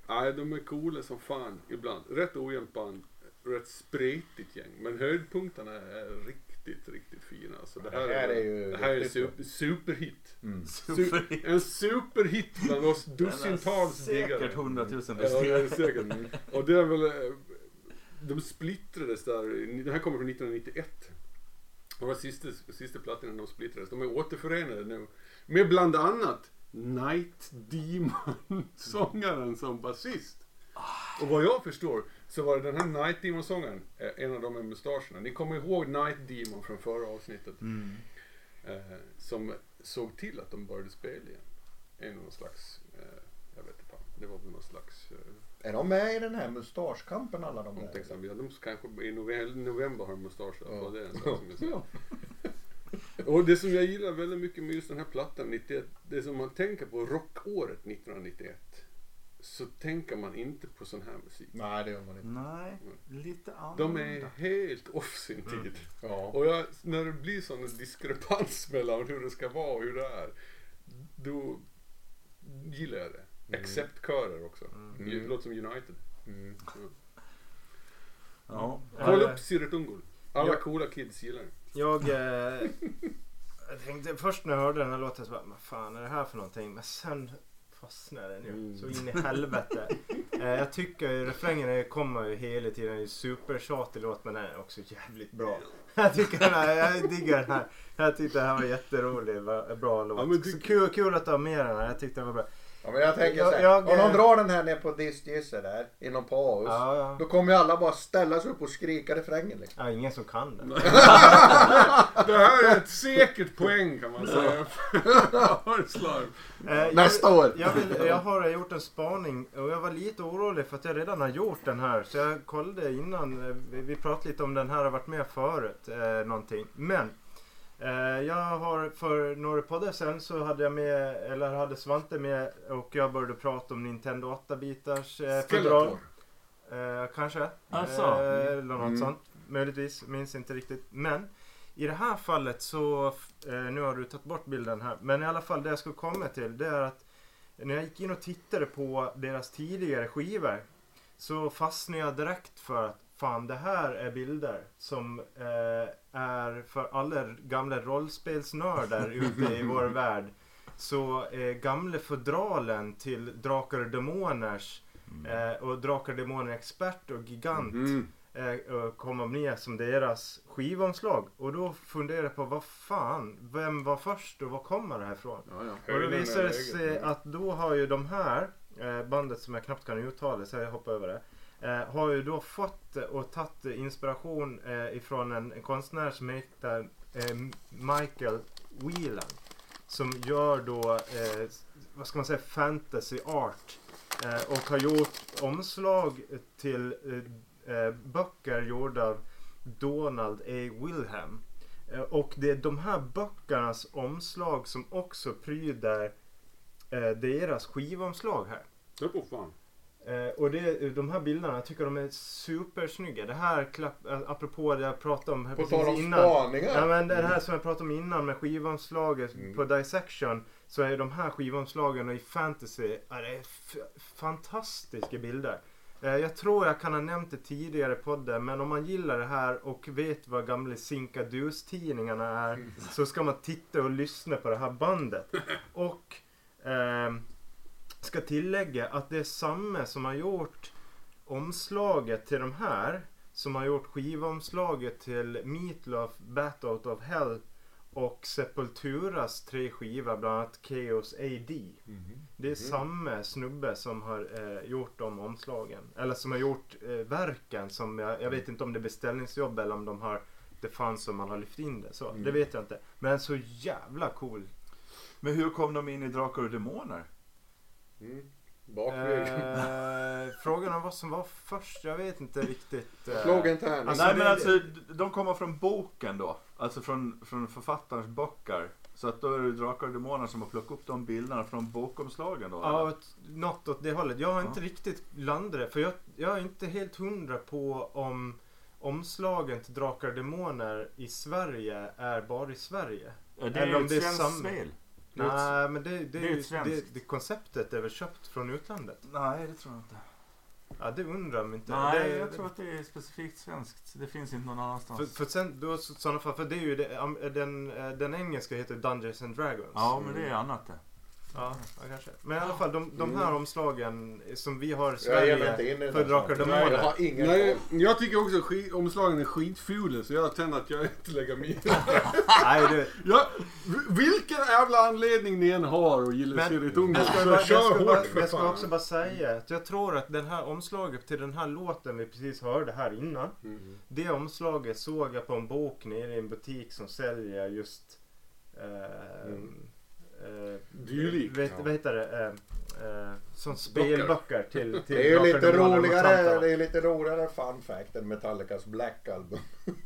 Nej, de är coola som fan ibland. Rätt ojämnt band. Rätt spretigt gäng. Men höjdpunkterna är riktigt, riktigt fina. Alltså, det, här Det här är ju det här är riktigt super, superhit. Mm. Su- en superhit bland oss (laughs) dussintals Säkert diggare. hundratusen Ja, det är lyssnare. säkert. (laughs) Och det är väl... eh, De splittrades där. Den här kommer från 1991. Och var sista, sista plattan de splittrades. De är återförenade nu. Med bland annat Night Demon, (laughs) sångaren som basist. Och vad jag förstår så var det den här Night Demon-sångaren, eh, en av de med mustascherna. Ni kommer ihåg Night Demon från förra avsnittet. Mm. Eh, som såg till att de började spela igen. En någon slags, eh, jag vet inte, det var väl någon slags eh, Är de med i den här mustaschkampen alla de där? omtänksam. Ja, de kanske i november, har de mustasch. Det är en (laughs) sak som jag säger. Och det som jag gillar väldigt mycket med just den här plattan 91, det som man tänker på rockåret 1991. Så tänker man inte på sån här musik. Nej det gör man inte. Nej, lite De annorlunda. är helt off sin tid. Ja. Och jag, när det blir sån diskrepans (laughs) mellan hur det ska vara och hur det är. Då gillar jag det. Accept-körer också. Mm. Det låter som United. Mm. Ja. Kolla upp Siret Ungol. Alla ja. coola kids gillar det. Jag, eh, (laughs) jag tänkte först när jag hörde den här låten så bara, vad fan är det här för någonting? Men sen fastnade den ju Mm. så in i helvete. eh, jag tycker refrängen kommer ju hela tiden, det är supertjatig låt men den är också jävligt bra. (laughs) Jag tycker den här, jag diggar den här. Jag tyckte det här var jätterolig, bra låt. Ja, du- Så kul, kul att du har med den här, jag tyckte den var bra. Ja men jag tänker Jag- så här, jag- om de drar den här ner på Disgisse där, i någon paus. Ja, ja. Då kommer ju alla bara ställa sig upp och skrika refrängen liksom. ja, ingen som kan den. (laughs) Det här är ett säkert poäng kan man säga. (laughs) Eh, jag- Nästa år. Jag, vill, jag har gjort en spaning och jag var lite orolig för att jag redan har gjort den här. Så jag kollade innan. eh, Vi, pratade lite om den här har varit med förut. Eh, någonting. Men jag har för några poddar sen så hade jag med, eller hade Svante med och jag började prata om Nintendo 8-bitars eh, fodral. Eh, kanske. Alltså. Eh, eller något Mm. sånt. Möjligtvis. Minns inte riktigt. Men i det här fallet så, eh, nu har du tagit bort bilden här. Men i alla fall det jag skulle komma till det är att när jag gick in och tittade på deras tidigare skivor så fastnade jag direkt för att fan det här är bilder som eh, är för alla gamla rollspelsnördar ute i vår (laughs) värld. Så eh, gamla fodralen till Drakar och Demoners Mm. Eh, och Drakar och Demoner Expert och Gigant Mm. eh, och kommer med som deras skivomslag. Och då funderar jag på vad fan, vem var först och var kommer det här ifrån? Ja, ja. Och då visar det sig att då har ju de här, eh, bandet som jag knappt kan uttala så jag hoppar över det. Eh, har ju då fått eh, och tagit inspiration eh, ifrån en, en konstnär som heter eh, Michael Whelan. Som gör då, eh, vad ska man säga, fantasy art. Eh, och har gjort omslag till eh, eh, böcker gjorda av Donald A. Wilhelm. Eh, och det är de här böckernas omslag som också pryder eh, deras skivomslag här. Det på fan. Eh, och det, de här bilderna, jag tycker de är supersnygga. Det här, klapp, eh, apropå det jag pratade om här På precis tal om innan. spaningar. Ja men det här som jag pratade om innan med skivomslaget Mm. på Dissection. Så är de här skivomslagen och i fantasy, ja, det är fantastiska bilder. Eh, Jag tror jag kan ha nämnt det tidigare i podden men om man gillar det här och vet vad gamla Sinkadus-tidningarna är så ska man titta och lyssna på det här bandet. Och ehm, ska tillägga att det är samma som har gjort omslaget till de här som har gjort skivomslaget till Meatloaf Bat Out of Hell och Sepulturas tre skivor, bland annat Chaos AD. Det är samma snubbe som har eh, gjort de omslagen. Eller som har gjort eh, verken som jag, jag vet inte om det är beställningsjobb eller om de har det fanns som man har lyft in det. Så, Det vet jag inte. Men så jävla cool. Men hur kom de in i Drakar och Demoner? Mm. Eh, (laughs) frågan om vad som var först, jag vet inte riktigt. eh. Slog inte här. Alltså, Nej men alltså de kommer från boken då. Alltså från, från författarens böcker. Så att då är det Drakar och Demoner som har plockat upp de bilderna från bokomslagen då. Ja, eller? något åt det hållet. Jag har inte Ja. riktigt landat det. För jag, jag är inte helt hundra på om omslagen till Drakar och Demoner i Sverige är bara i Sverige. Ja, det eller är om ju ett det är svenskt samma. spel. Nej, men det, det, det är ju- det, det konceptet är väl köpt från utlandet? Nej, det tror jag inte. Ja, det undrar om inte. Nej, det, jag tror att det är specifikt svenskt. Det finns inte någon annanstans. För, för sen, då, så- sådana fall, för det är ju det, den, eh, den engelska heter Dungeons and Dragons. Ja, men det är annat det. Ja, ja, kanske. Men i alla fall, de, de här omslagen som vi har i Jag Sverige det för Drakar och. Demoner. Jag har ingen Nej, jag tycker också skit, omslagen är skitfula så jag känner att jag inte lägger mig i det. Nej, det, Ja, v- vilken jävla anledning ni än har att gilla Jag ska, så bara, jag, kör ska bara, hårt för jag ska fan. också bara säga att jag tror att den här omslaget till den här låten vi precis hörde här innan. Mm. Det omslaget såg jag på en bok nere i en butik som säljer just eh, Mm. Eh, Dylikt, vet, ja. Vad heter det? Eh, eh, som spelböcker till, till Det är ju lite roligare, det är lite roligare fun fact än Metallicas Black Album. (laughs)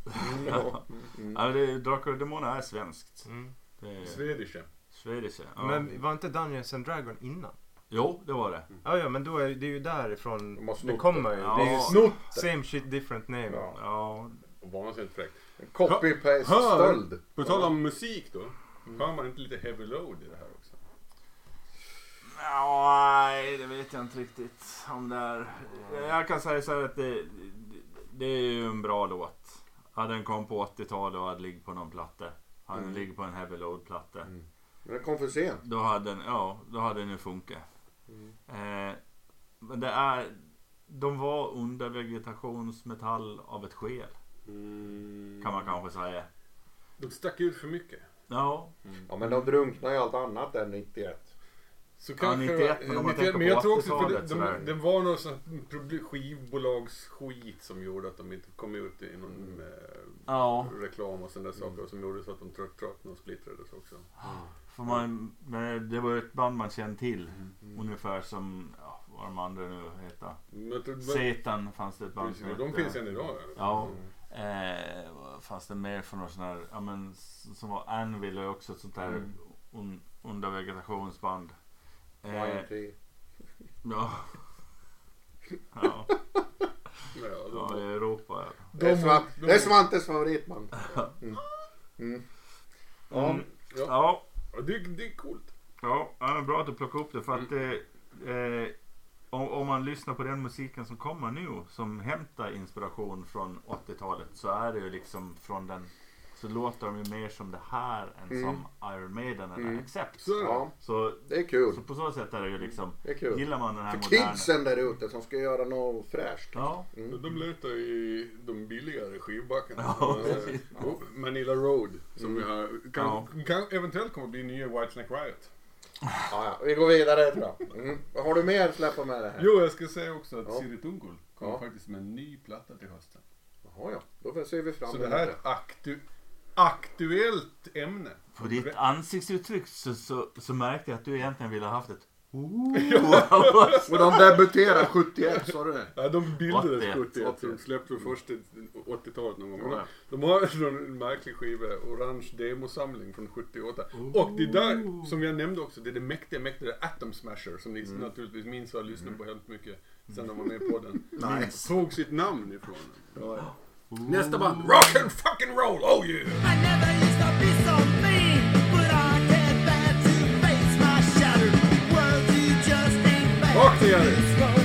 Ja. Mm. Ja, det, Drakar och Demoner är svenskt. Mm. Är Swedish. Swedish, ja. Men var inte Dungeons and Dragon innan? Jo, det var det. Ja, ja, men då är det är ju därifrån De det kommer ju. Ja. Det är ju Snott same shit different name. Ja. Ja, Vansinnigt fräckt. Copy-paste Hör! stöld. På tal om musik då. Hör man inte lite heavy load i det här också? Nej, det vet jag inte riktigt om det är. Jag kan säga så här att det, det är ju en bra låt. Hade den kom på 80-talet och hade ligger på någon platta. Hade den Mm. ligger på en heavy load platta. Mm. Men den kom för sent. Då hade den, ja, då hade den ju funkat. Mm. Eh, men det är, de var under vegetationsmetall av ett skäl. Kan man kanske säga. De stack ut för mycket. Ja, Ja men de drunknar ju allt annat än 91. Så Ja, kanske 91, men om man 91, tänker men jag tror också för 80-talet det, de, det var någon sån skivbolagsskit som gjorde att de inte kom ut i någon Mm. eh, ja. reklam och sådana saker som gjorde så att de trött, tröttnade och splittrades också. För man, men det var ju ett band man kände till. Mm. Ungefär som, ja, vad de andra nu heter. Satan fanns det ett band precis, som och de hette. finns än idag. Ja. Eh, vad fanns det mer för något sån här, ja men som var Anvil och också ett sånt där Mm. un, under vegetationsband. Eh, YMT. (laughs) ja. ja. Ja, Ja, i Europa. Ja. Det är, Svant, det är Svantes favoritband. Mm. Mm. Ja. Mm. Ja. Ja, Ja, det, det är coolt. ja, ja, bra att du plockade upp det för att det, eh, om, om man lyssnar på den musiken som kommer nu som hämtar inspiration från 80-talet så är det ju liksom från den så låter de ju mer som det här än Mm. som Iron Maiden eller Mm. Accept. Så ja, Så, det är kul. så på så sätt är det ju liksom, Det är kul. gillar man den här För moderna... kidsen där ute som ska göra något fräscht. Ja, Mm. De letar i de billigare skivbackarna. Ja, Eh, Manila Road som vi har, kan, Ja. kan eventuellt kommer att bli nya Whitesnake Riot. Ja, ja. Vi går vidare tror jag. Mm. Har du mer att släppa med det här? Jo, jag ska säga också att Ja. Siri Tunkul kommer Ja. faktiskt med en ny platta till hösten. Jaha, ja. Då ser vi fram Så emot det här är ett aktu aktuellt ämne. på ditt ansiktsuttryck så, så, så märkte jag att du egentligen ville ha haft ett (laughs) Och de debuterar 71, sa du det? Ja, de bildades 81, 71, så de 81. släppte först i 80-talet någon gång. De har någon märklig skiva, Orange demosamling från 78. Och det där, som jag nämnde också, det är det mäktiga, mäktiga Atom Smasher som ni Mm. naturligtvis minns och har lyssnat på helt mycket sen de var med på den. Nice. Tog sitt namn ifrån den. Ja, ja. Nästa band, Rock and fucking roll, oh yeah! Fuck the others.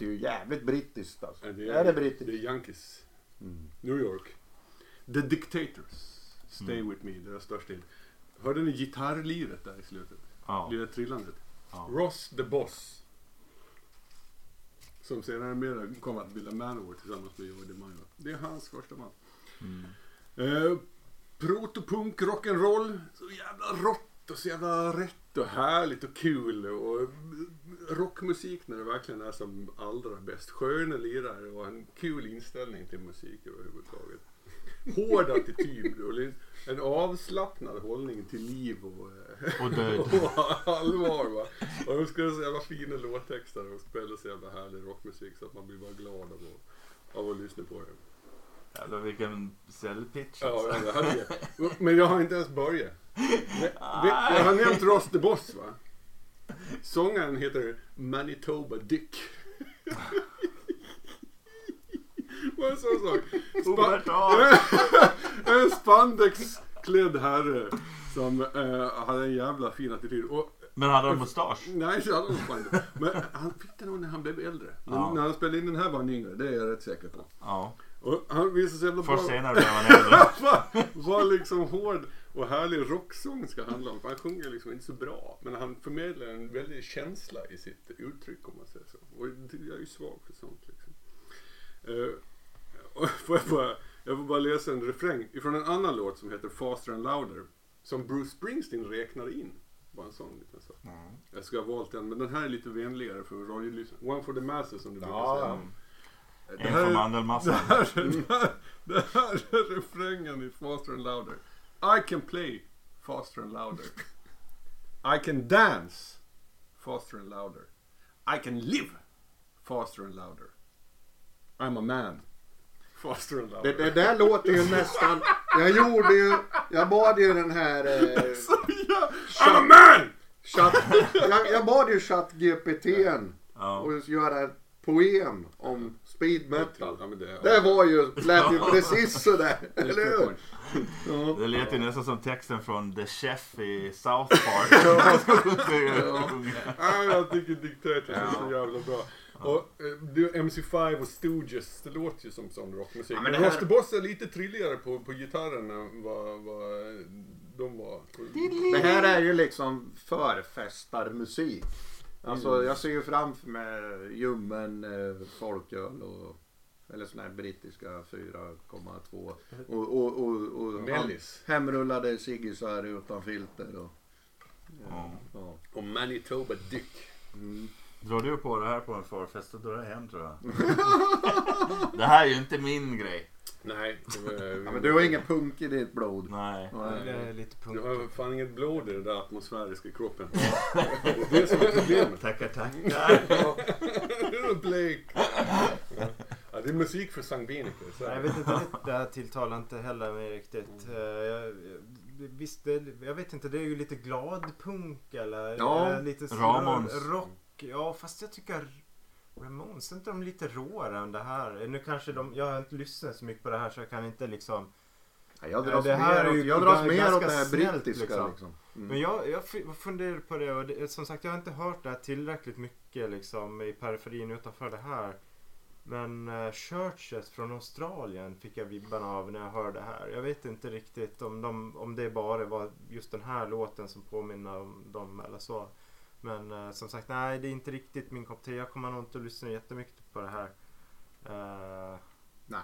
Låter ju jävligt brittiskt alltså. Ja, är, det brittiskt? Det är Yankees. Mm. New York. The Dictators. Stay with me, deras största hit. Hörde ni gitarrliret där i slutet? Ja. Lilla trillandet. Ja. Ross the Boss. Som senare mer kom att bilda Manowar tillsammans med Joey DeMaio. Det är hans första man. Mm. Eh, protopunk, rock'n'roll. Så jävla rått och så jävla rätt och härligt och kul. Och rockmusik när det verkligen är som allra bäst. Sköna lirare och en kul inställning till musik överhuvudtaget. Hård attityd och en avslappnad hållning till liv och, eh, Och död. (laughs) och allvar. Va? Och de skulle ha så jävla fina låttexter och spela så jävla härlig rockmusik så att man blir bara glad av att, av att lyssna på det. Jävlar vilken säljpitch Ja, alltså. jag. Men jag har inte ens börjat. (laughs) Jag har nämnt Ross the Boss va? Sångaren heter Manitoba Dick. Vad en sån sak. Spa- (laughs) en spandexklädd herre som eh, hade en jävla fin attityd. Och Men hade han mustasch? Nej, så hade han spandex. Men han fick det nog när han blev äldre. Ja. när han spelade in den här var han yngre, det är jag rätt säker på. Ja. Och han visade sig jävla bra. Först senare blev han äldre. (laughs) vad, vad liksom hård och härlig rocksång ska handla om. För han sjunger liksom inte så bra. Men han förmedlar en väldig känsla i sitt uttryck om man säger så. Och jag är ju svag för sånt liksom. Och får jag, bara, jag får bara läsa en refräng ifrån en annan låt som heter Faster and Louder. Som Bruce Springsteen räknar in. Bara en sån liten sak. Jag ska ha valt den, men den här är lite vänligare för radiolyssnare. One for the masses som du brukar Ja, säga. Det En här för är- mandelmassan. det här, är- det, här, det här är refrängen i Faster and Louder. I can play faster and louder. I can dance faster and louder. I can live faster and louder. I'm a man. Faster and Det, louder. det där låter ju nästan... Jag gjorde ju... Jag bad ju den här... Eh, ja, I'm a man! chat, jag, jag bad ju ChatGPT'n Ja. att göra ett poem om speed metal. Ja, det, Det var ju... Lät ju precis sådär. Eller hur? Ja. Det lät ju nästan som texten från The Chef i South Park. (laughs) Ja, (laughs) jag tycker Dictators är så jävla bra. Och eh, du, MC5 och Stooges, det låter ju som sån rockmusik. Ja, men här- Ross the Boss är lite trilligare på, på gitarren än vad, vad de var. Det här är ju liksom förfestarmusik. Alltså Mm. jag ser ju framför mig ljummen eh, folköl och eller sån här brittiska 4,2 och, och, och, och Mellis. hemrullade ciggisar utan filter och Ja. ja. Och Manitoba Dick. Mm. Drar du på det här på en förfest då drar jag hem tror jag. (laughs) Det här är ju inte min grej. Nej. (laughs) ja men du har ingen punk i ditt blod. Nej. Nej. Det är lite Du punkt. har fan inget blod i den där atmosfäriska kroppen. (laughs) Det är som är problemet. Tackar tackar. Det är Blake. Ja, det är musik för Nej, jag vet inte, det här tilltalar inte heller mig riktigt. Eh, Jag, visst, det, jag vet inte, det är ju lite gladpunk eller Ja, eh, lite Ramones. rock. Ja, fast jag tycker Ramones, är inte de lite råare än det här? Nu kanske de, jag har inte lyssnat så mycket på det här så jag kan inte liksom. Ja, jag Ja, dras det här mer, är ju åt, jag dras mer åt det här brittiska liksom. liksom. Mm. Men jag, jag funderar på det och det, som sagt jag har inte hört det här tillräckligt mycket liksom i periferin utanför det här. Men uh, Churches från Australien fick jag vibbarna av när jag hörde det här. Jag vet inte riktigt om, de, om det bara var just den här låten som påminner om dem eller så. Men eh, som sagt, nej det är inte riktigt min kopp te. Jag kommer nog inte att lyssna jättemycket på det här. Eh, Nej.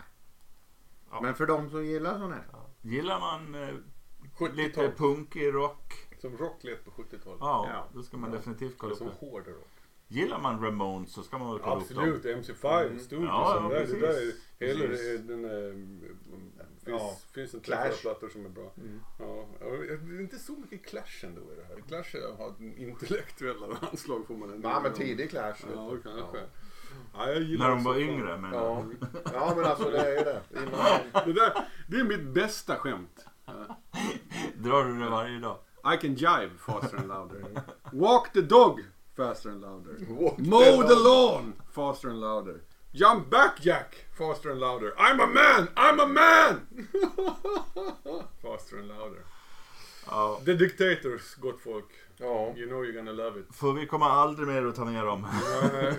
Ja. Men för de som gillar sån här. Gillar man eh, 70-tal. lite punkig rock? Som rock lät på 70-talet. Ja, Ja. då ska man Ja. definitivt kolla upp som hård rock. Gillar man Ramones så ska man väl kolla upp dem. Absolut, MC5, Mm. Stooges. Ja, Ja, ja, det där är, hela den är, finns, Ja. finns en Clash. träffare plattor som är bra. Mm. Ja, det är inte så mycket Clash ändå i det här. Clash har intellektuella (laughs) anslag får man ändå. Ja men tidig Clash. Ja, kanske. Ja. Ja, jag gillar När de var yngre men Ja. ja men alltså det är det. (laughs) Det, där, det är mitt bästa skämt. (laughs) drar du det varje dag? I can jive faster and louder. Walk the dog faster and louder. (laughs) Walk Mow the the lawn faster and louder. Jump back Jack faster and louder. I'm a man! I'm a man! (laughs) faster and louder. Ja. The Dictators, gott folk. Ja. You know you're gonna love it. För vi kommer aldrig mer att ta ner dem.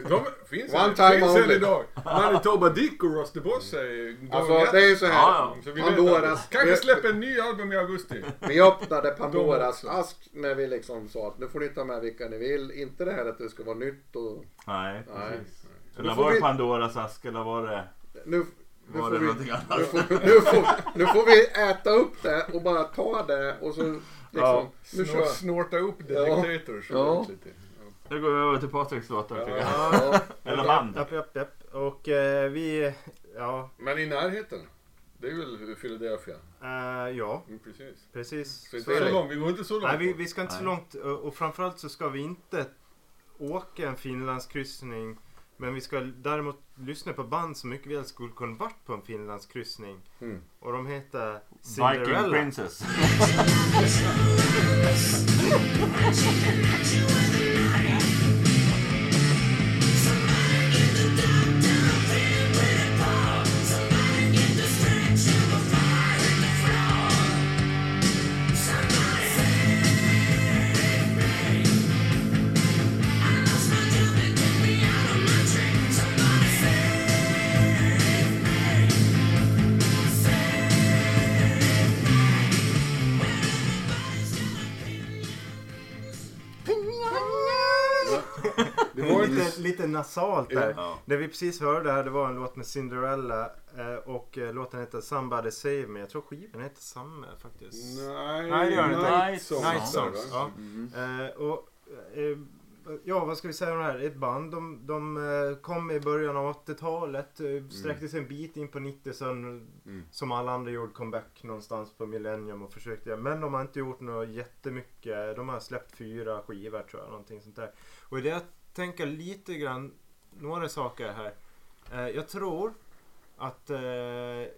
De (laughs) finns, One time finns only. idag. Manitoba Dick och Rusty Boss är Alltså at det är ju så här. Ja, Så vi Pandoras... Kanske släpper en ny album i augusti. Vi öppnade Pandoras ask när vi liksom sa att nu får ni ta med vilka ni vill. Inte det här att det ska vara nytt och... Nej. Nej. Eller Nu får var det vi- Pandoras ask eller var det, Nu, nu, var får det vi, någonting nu, annat? får, nu, får, nu får vi äta upp det och bara ta det och så liksom... Ja. Nu Snor, snorta upp The Ja. Dictators. Ja. Ja. Nu går vi över till Patriks låtar jag. Ja. Eller band. Japp, japp, japp. Och eh, vi, ja, Men i närheten. Det är väl Philadelphia? eh, ja, Mm, precis. precis. Så Så inte så det. långt, vi går inte så långt. Nej, vi, vi ska inte så Nej. långt och, och framförallt så ska vi inte åka en Finlandskryssning. Men vi ska däremot lyssna på band som mycket väl skulle kunna varit på en Finlandskryssning. Mm. Och de heter Viking Cinderella. Princess. (laughs) (laughs) nasalt där. Ja. Det vi precis hörde här det var en låt med Cinderella eh, och eh, låten heter Somebody Save Me. Jag tror skivan heter samma faktiskt. Nej, Nej, det gör det inte. Night Songs. Night Songs, ja. Eh, och, ja, vad ska vi säga om det här? Ett band. De, de kom i början av 80-talet. Eh, sträckte sig en bit in på 90 sen Mm. som alla andra gjorde comeback någonstans på Millennium och försökte. Men de har inte gjort något jättemycket. De har släppt fyra skivor tror jag. Någonting sånt där. Och i det tänker lite grann några saker här. Eh, jag tror att eh,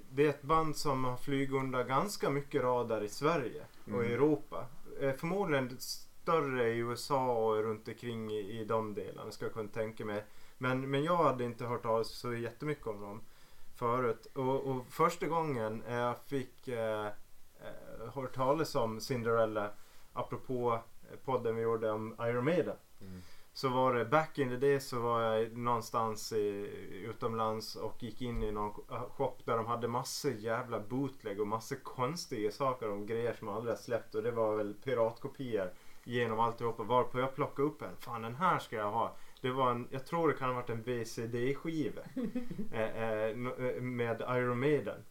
det är ett band som har flugit under ganska mycket radar i Sverige och i Europa. Eh, förmodligen större i USA och runt omkring i, i de delarna ska jag kunna tänka mig. Men, men jag hade inte hört av så jättemycket om dem förut. Och, och första gången jag fick eh, eh, hört talas om Cinderella apropå podden vi gjorde om Iron Maiden. Mm. Så var det back in the day så var jag någonstans i, utomlands och gick in i någon shop där de hade massor jävla bootleg och massor konstiga saker om grejer som aldrig har släppt och det var väl piratkopior genom alltihopa. Varpå jag plockade upp en. Fan den här ska jag ha. Det var en, jag tror det kan ha varit en BCD-skiva. (laughs) eh, eh, eh, med Iron Maiden.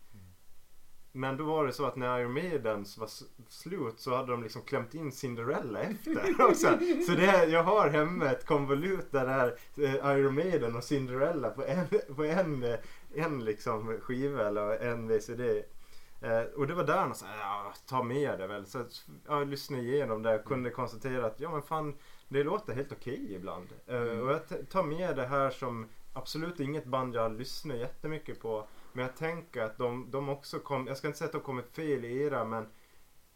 Men då var det så att när Iron Maiden var slut så hade de liksom klämt in Cinderella efter (laughs) också. Så det, jag har hemma ett konvolut där det är eh, Iron Maiden och Cinderella på en, (laughs) på en, eh, en liksom skiva eller en VCD. Eh, och det var där han sa, ja ta med det väl. Så jag lyssnade igenom det och kunde konstatera att ja men fan det låter helt okej ibland. Eh, och jag tar med det här som absolut inget band jag har lyssnat jättemycket på. Men jag tänker att de, de också kom, jag ska inte säga att de kommit fel i era men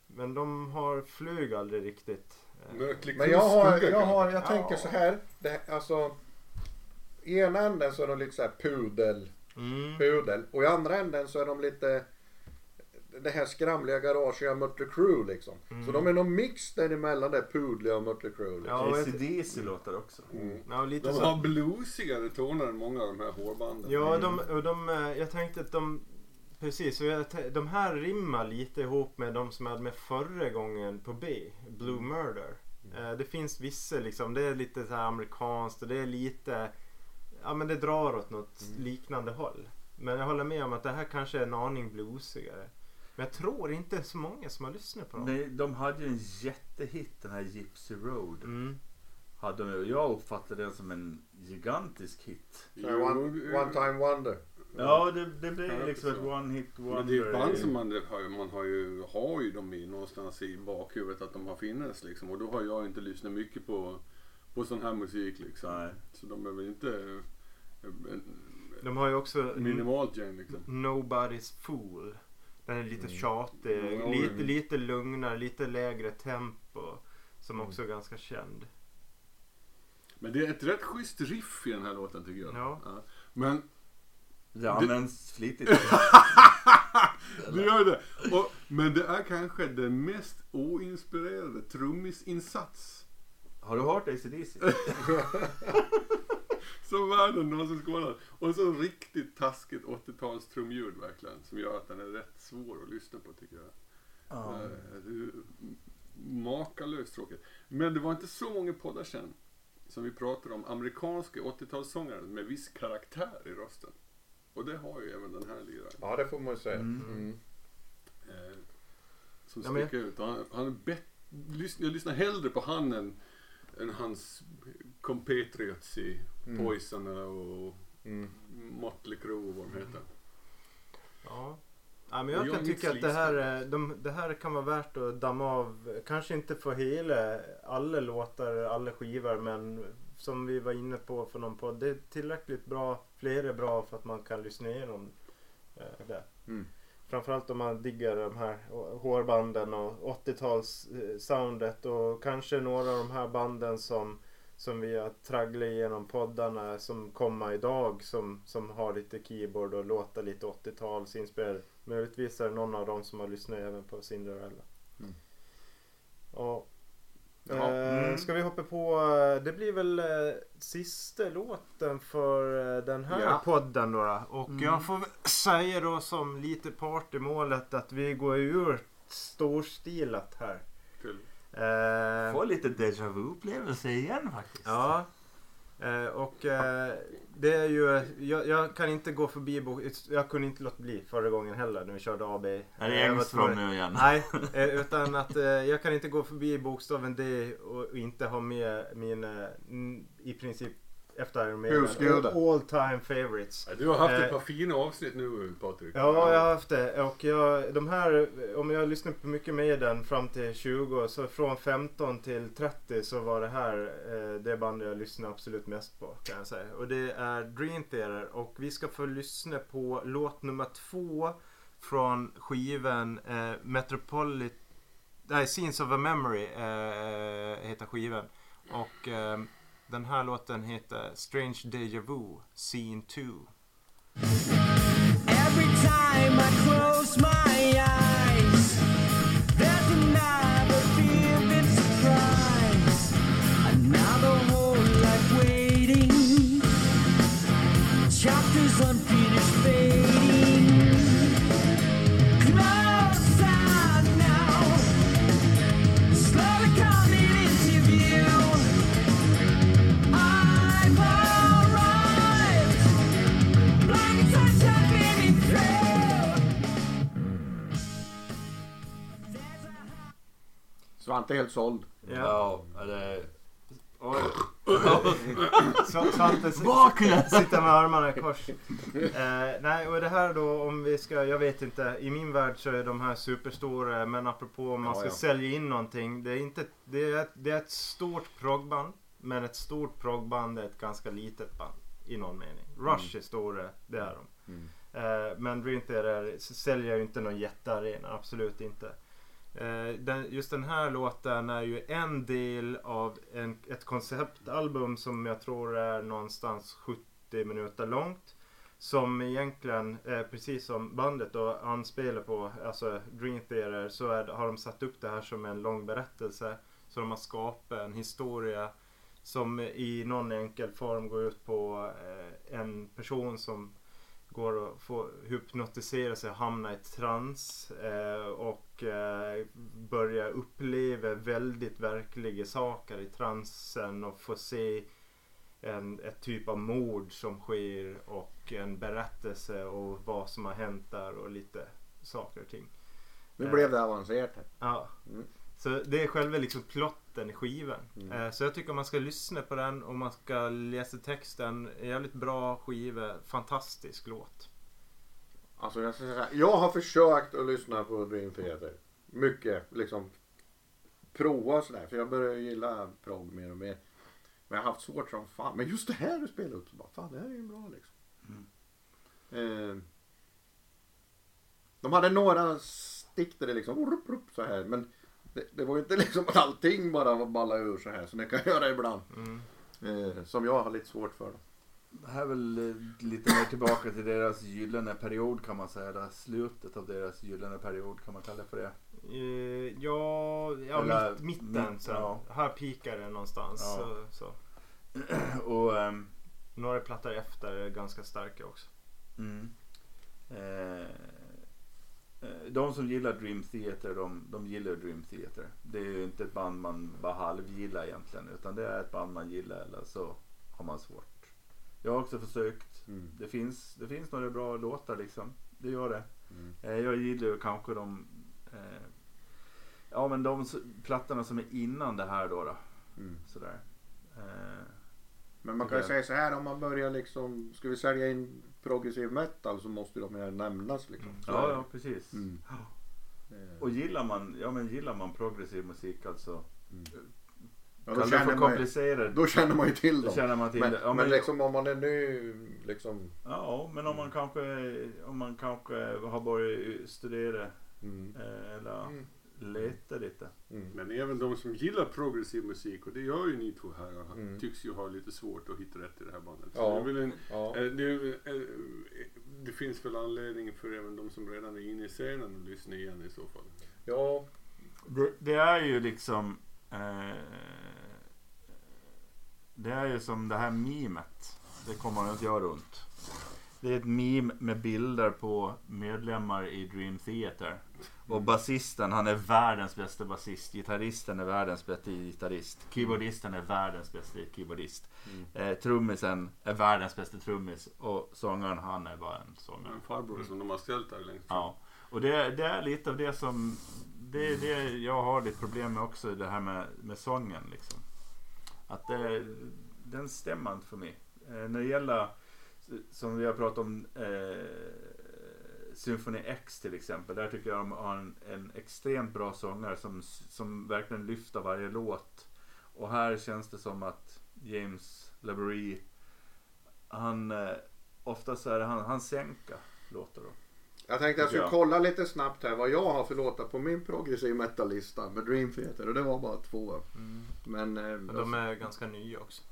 men de har flög aldrig riktigt. Eh, Mötley Men jag har, jag, har, jag Ja. tänker så här. Det, alltså, I ena änden så är de lite så här pudel, Mm. pudel. Och i andra änden så är de lite det här skramliga garagiga Mötley Crüe liksom. Så de är någon mix däremellan det pudliga och Mötley Crüe. Liksom. Ja, och ACDC låter också. Ja, lite De så. har bluesigare toner än många av de här hårbanden. Ja, de, och de, eh, jag tänkte att de Precis, och jag, de här rimmar lite ihop med de som jag hade med förra gången på B, Blue Murder. Eh, det finns vissa liksom, det är lite så här amerikanskt och det är lite, ja men det drar åt något liknande håll. Men jag håller med om att det här kanske är en aning bluesigare. Men jag tror inte så många som har lyssnat på dem. Nej, de hade ju en jättehit den här Gypsy Road. Mm. Hade de, jag uppfattade den som en gigantisk hit. One, one time wonder. Ja, det, det blev liksom ett one hit wonder. Men det är ju band som man man har ju, har ju dem i någonstans i bakhuvudet att de har funnits liksom. Och då har jag inte lyssnat mycket på, på sån här musik liksom. Nej. Så de är väl inte eh, en, De har ju också minimalt gäng liksom. Nobody's Fool. Den är lite tjatig, Ja, lite, mm. lite lugnare, lite lägre tempo. Som också är ganska känd. Men det är ett rätt schysst riff i den här låten tycker jag. Ja. Men Det används flitigt. (laughs) det gör det. Och, men det är kanske den mest oinspirerade trummisinsats Har du hört ACDC? som (laughs) världen någonsin skådat. Och så riktigt taskigt 80-tals trumljud verkligen. Som gör att den är rätt svår att lyssna på tycker jag. Är makalöst tråkigt. Men det var inte så många poddar sen som vi pratade om amerikanska 80-talssångare med viss karaktär i rösten. Och det har ju även den här liraren. Ja, det får man ju säga. Mm. Mm. Eh, som Ja, men- sticker ut. Han, han bet, lyssn, jag lyssnar hellre på han än, än hans compatriots i Mm. Poison och Mm. Motley Crue och vad de heter. Ja. Ja, men jag jag kan tycka att det här, eh, de, det här kan vara värt att damma av. Kanske inte för hela, alla låtar, alla skivor. Men som vi var inne på för någon podd. Det är tillräckligt bra. Fler är bra för att man kan lyssna igenom eh, det. Mm. Framförallt om man diggar de här hårbanden och 80-tals eh, och kanske några av de här banden som, som vi har tragglat igenom poddarna som kommer idag som, som har lite keyboard och låter lite 80-tals inspirerade. Möjligtvis är det någon av dem som har lyssnat även på Cinderella. Mm. Ja. Eh, Mm. Ska vi hoppa på, eh, det blir väl eh, sista låten för den här Ja. podden då. då. Och Mm. jag får säga då som lite part i målet att vi går ur storstilat här. Kul. Eh, Får lite déjà vu-upplevelse igen faktiskt. Ja. Eh, och eh, det är ju, jag, jag kan inte gå förbi bok, jag kunde inte låta bli förra gången heller när vi körde AB. Är det Eh, Engström nu igen? Nej, (laughs) eh, utan att eh, jag kan inte gå förbi bokstaven D och inte ha med mina mm, i princip efter Iron Maiden, Husgudar. all, all time favorites. Ja, Du har haft Eh. ett par fina avsnitt nu Patrik. Ja, jag har haft det. Och jag, de här, om jag lyssnar på mycket med den fram till 20, så från 15 till 30 så var det här eh, det bandet jag lyssnar absolut mest på kan jag säga. Och det är Dream Theater och vi ska få lyssna på låt nummer två från skivan eh, Metropolit... Nej, Scenes of a Memory eh, heter skivan. Och eh, den här låten heter Strange Deja Vu, Scene 2. Every time I close my eyes, Svante är helt såld. Ja, det... Oj. Så, Svante sitter med armarna i kors. Eh, nej, och det här då om vi ska, jag vet inte. I min värld så är de här superstora. Men apropå om man Ja, ska ja. sälja in någonting. Det är, inte, det är, ett, det är ett stort proggband. Men ett stort proggband är ett ganska litet band. I någon mening. Rush är stora, det är de. Mm. Eh, men Dream Theater säljer ju inte någon jättearena, absolut inte. Eh, den, just den här låten är ju en del av en, ett konceptalbum som jag tror är någonstans 70 minuter långt. Som egentligen, eh, precis som bandet då anspelar på, alltså Dream Theater, så är, har de satt upp det här som en lång berättelse. Så de har skapat en historia som i någon enkel form går ut på eh, en person som går att få hypnotisera sig hamna i trans eh, och eh, börja uppleva väldigt verkliga saker i transen och få se en, ett typ av mord som sker och en berättelse och vad som har hänt där och lite saker och ting. Nu blev det avancerat. Ja. Mm. Så det är själva liksom plotten i skivan. Mm. Eh, Så jag tycker man ska lyssna på den och man ska läsa texten. Jävligt bra skiva, fantastisk låt. Alltså jag, ska säga, jag har försökt att lyssna på Dream Theater. Mycket liksom. Prova och sådär. För jag börjar gilla prog mer och mer. Men jag har haft svårt som fan. Men just det här du spelar upp så bara, fan det här är ju bra liksom. Eh, de hade några stick där det liksom rup, rup, så här. Men det, det var ju inte (laughs) liksom att allting bara var balla ur så här. Som det kan (laughs) göra ibland. Mm. Eh, som jag har lite svårt för. Då. det här är väl eh, lite mer tillbaka till deras gyllene period kan man säga. Det slutet av deras gyllene period kan man kalla det för det. Eh, ja, ja Eller mitt, mitten. mitt, så. ja. Här pikar det någonstans. Ja. Så, så. (clears throat) Och ehm, Några plattor efter är ganska starka också. mm, eh, de som gillar Dream Theater, de, de gillar Dream Theater. Det är ju inte ett band man bara halvgillar egentligen. Utan det är ett band man gillar eller så har man svårt. Jag har också försökt. Mm. Det finns, det finns några bra låtar liksom. Det gör det. Mm. Eh, jag gillar ju kanske de eh, Ja men de plattorna som är innan det här då. då Mm. sådär. Eh, Men man kan ju säga så här om man börjar liksom, ska vi sälja in progressiv metal så måste de ju nämnas liksom. Mm. Ja, ja precis. Mm. Eh, Och gillar man, ja, men gillar man progressiv musik alltså. Mm. Ja, Ja, då känner man, ju- då känner man ju till Då dem. känner man till Men, det. Ja, men liksom om man är ny liksom. ja, men om man kanske, om man kanske har börjat studera Mm. eh, eller Mm. Leta lite. Mm. Men även de som gillar progressiv musik, och det gör ju ni två här, Mm. tycks ju ha lite svårt att hitta rätt i det här bandet. Ja. det, en, Ja. eh, det, eh, det finns väl anledning för även de som redan är inne i scenen att lyssna igen i så fall. ja. Det, det är ju liksom eh, Det är ju som det här memet. Det kommer att göra runt. Det är ett meme med bilder på medlemmar i Dream Theater. Och basisten han är världens bästa basist. Gitarristen är världens bästa gitarrist. Keyboardisten är världens bästa keyboardist. Mm. Eh, trummisen är världens bästa trummis. Och sångaren han är bara en sångare. En farbror som de har ställt där längst fram. Ja, och det, det är lite av det som det är det jag har lite problem med också, det här med, med sången liksom. Att det, den stämmer inte för mig. Eh, när det gäller, som vi har pratat om, eh, Symphony X till exempel. Där tycker jag de har en, en extremt bra sångare som, som verkligen lyfter varje låt. Och här känns det som att James LaBrie, han, eh, oftast är det han, han sänker låtar då. Jag tänkte jag skulle kolla lite snabbt här vad jag har för låtar på min progressiv metal-lista med Dream Theater och det var bara två. Mm. Men eh, Men de är ganska nya också.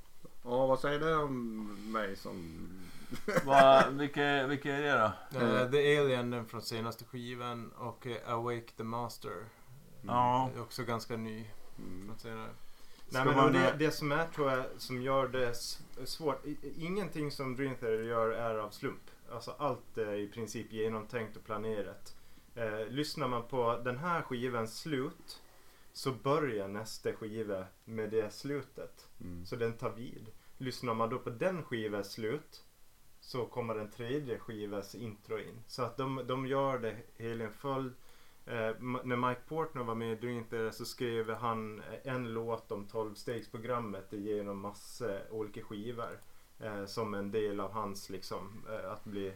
ja, vad säger du om mig som... Va, vilka, vilka är det då? Eh, The Alien från senaste skivan och eh, Awake the Master. Ja. Är också ganska ny Mm. från senare. Nej, men man, det, eh, det som är tror jag som gör det svårt. Ingenting som Dream Theater gör är av slump. Alltså allt är i princip genomtänkt och planerat. Eh, lyssnar man på den här skivans slut så börjar nästa skiva med det slutet. Mm. Så den tar vid. Lyssnar man då på den skivans slut så kommer den tredje skivas intro in. Så att de, de gör det hela en följd. Eh, när Mike Portner var med i Dream så skrev han en låt om 12-stegsprogrammet genom massa olika skivor. Eh, som en del av hans liksom eh, att bli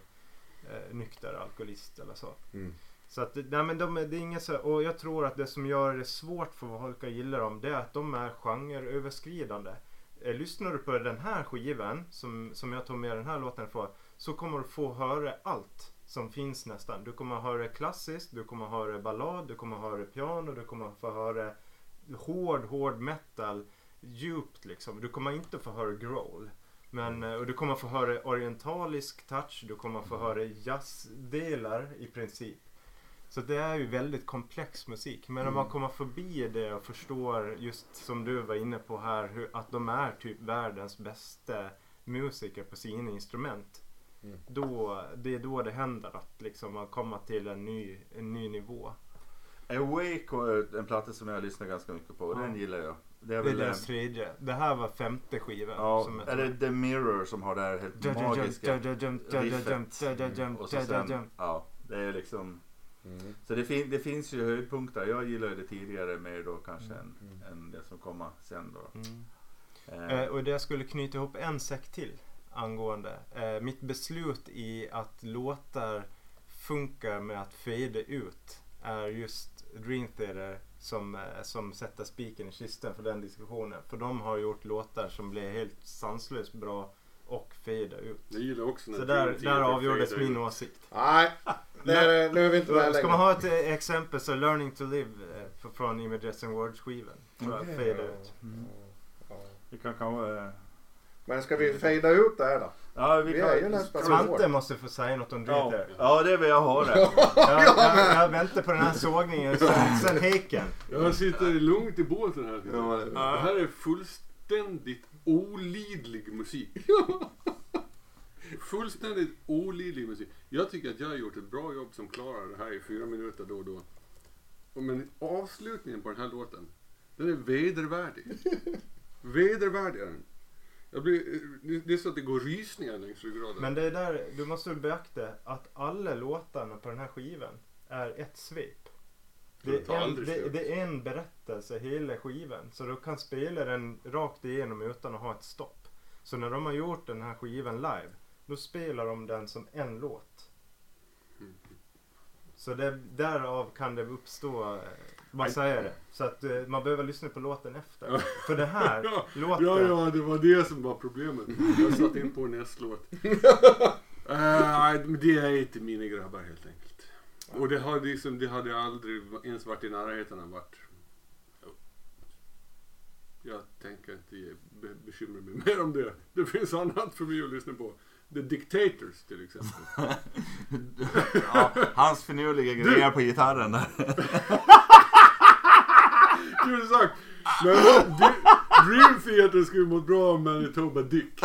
eh, nykter alkoholist eller så. Mm. Så att, nej men de, det är inget så, och jag tror att det som gör det svårt för folk att gilla dem det är att de är genreöverskridande. Eh, lyssnar du på den här skivan som, som jag tog med den här låten ifrån så kommer du få höra allt som finns nästan. Du kommer höra klassiskt, du kommer höra ballad, du kommer höra piano, du kommer få höra hård, hård metal djupt liksom. Du kommer inte få höra growl. Men, eh, och du kommer få höra orientalisk touch, du kommer få höra jazzdelar i princip. Så det är ju väldigt komplex musik. Men om man kommer förbi det och förstår just som du var inne på här hur, att de är typ världens bästa musiker på sina instrument. Mm. Då, det är då det händer att liksom man kommer till en ny, en ny nivå. Awake är en platta som jag lyssnar ganska mycket på och Ja. den gillar jag. Det är Det är väl deras eh, tredje. Det här var femte skivan. Ja, som är det The Mirror som har det här helt magiska riffet? Och sen, ja, det är liksom Mm. Så det, fin, det finns ju höjdpunkter. Jag gillar det tidigare mer då kanske än, Mm. än det som kommer sen då. Mm. Eh, Eh, och det jag skulle knyta ihop en säck till angående. Eh, mitt beslut i att låtar funkar med att fade ut är just Dream Theater som, eh, som sätter spiken i kisten för den diskussionen. För de har gjort låtar som blir helt sanslöst bra och fade ut. Jag gillar också när Så där, där avgjordes min ut. åsikt. Nej, (laughs) det är, nu är vi inte med Ska längre. man ha ett eh, exempel så Learning to Live eh, från Images and Words skivan. Tror jag Okej. fade ut. mm. Vi kan kanske eh, Men ska vi fejda ut det här då? Ja, vi Vi är ju kan... nästan Svante måste få säga något om Ja. Dreater. Ja, det vill jag höra. (laughs) Jag, jag, jag väntar på den här sågningen sen, sen Häcken. Jag sitter lugnt i båten här. Ja, det- det här är fullständigt olidlig musik. (laughs) Fullständigt olidlig musik. Jag tycker att jag har gjort ett bra jobb som klarar det här i fyra minuter då och då. Men avslutningen på den här låten, den är vedervärdig. (laughs) Vedervärdig är den. Jag blir, det är så att det går rysningar längs ryggraden. Men det är där, du måste beakta att alla låtarna på den här skivan är ett svep. Det är, en, det, det är en berättelse hela skivan. Så du kan spela den rakt igenom utan att ha ett stopp. Så när de har gjort den här skivan live, då spelar de den som en låt. Så det, därav kan det uppstå, eh, vad säger det? Så att eh, man behöver lyssna på låten efter. För det här (laughs) Ja, låten, Ja, ja, det var det som var problemet. Jag satte in på. (laughs) Eh, Nej, men det är inte mina grabbar helt enkelt. Och det, har liksom, det hade aldrig ens varit i närheten av vart. Jag tänker inte bekymra mig (laughs) mer om det. Det finns annat för mig att lyssna på. The Dictators till exempel. (laughs) Ja, hans finurliga grejer på gitarren där. (laughs) Kul sagt! Men du, Dream Theater skulle mått bra av Manitoba Dick. (laughs)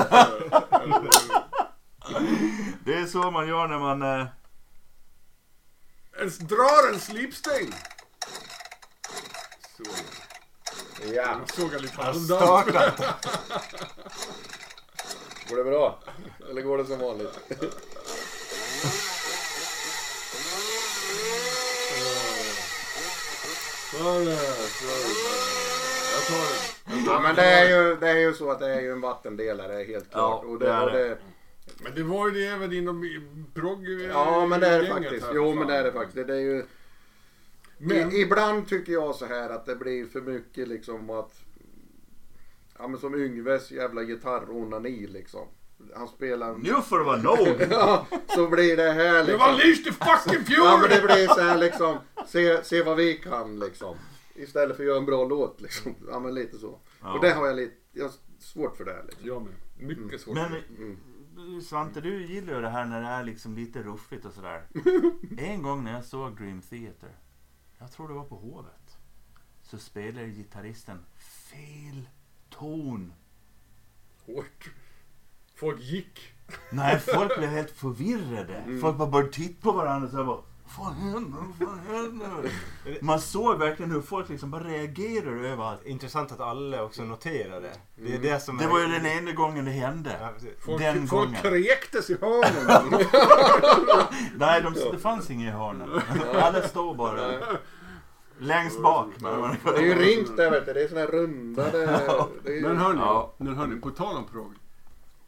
Det är så man gör när man... eh, En, drar en slipsträng! Så. Ja, Jag såg lite halvdant. Går det bra? Eller går det som vanligt? Jag tar den. Ja, men det är, ju, det är ju så att det är ju en vattendelare helt klart. Ja, och det det, är och det. Men det var ju det även inom progg ja men det är det faktiskt. här, Jo men det är det faktiskt. Det är ju, Men, I, ibland tycker jag så här att det blir för mycket liksom att... Ja men som Yngves jävla gitarronani liksom. Han spelar... Nu får det vara nog! (laughs) Ja, så blir det här det var liksom. Leash the fucking Ja men Fury! det blir så här liksom. Se, se vad vi kan liksom. Istället för att göra en bra låt liksom. Ja men lite så. Ja. Och det har jag lite jag har svårt för det här liksom. Jag med. Mycket svårt. Men Mm. Svante, du gillar ju det här när det är liksom lite ruffigt och sådär. (laughs) En gång när jag såg Dream Theater, jag tror det var på Hovet, så spelade gitarristen fel ton. Hårt. Folk gick. Nej, folk blev (laughs) helt förvirrade. Folk bara började titta på varandra och så bara vad händer? Vad händer? (laughs) Man såg verkligen hur folk liksom bara reagerade över allt. Intressant att alla också noterar det. Det är det som Det är... var ju den enda gången det hände. Ja. Folk, Den folk gången. kräktes i hörnen. (laughs) Nej, de, det fanns inga i hörnen. Alla stod bara längst bak. Det är ju ringt där vet du. Det är såna här rundade... Det är ju... Men hörni, Ja. men hörni, på tal om progg.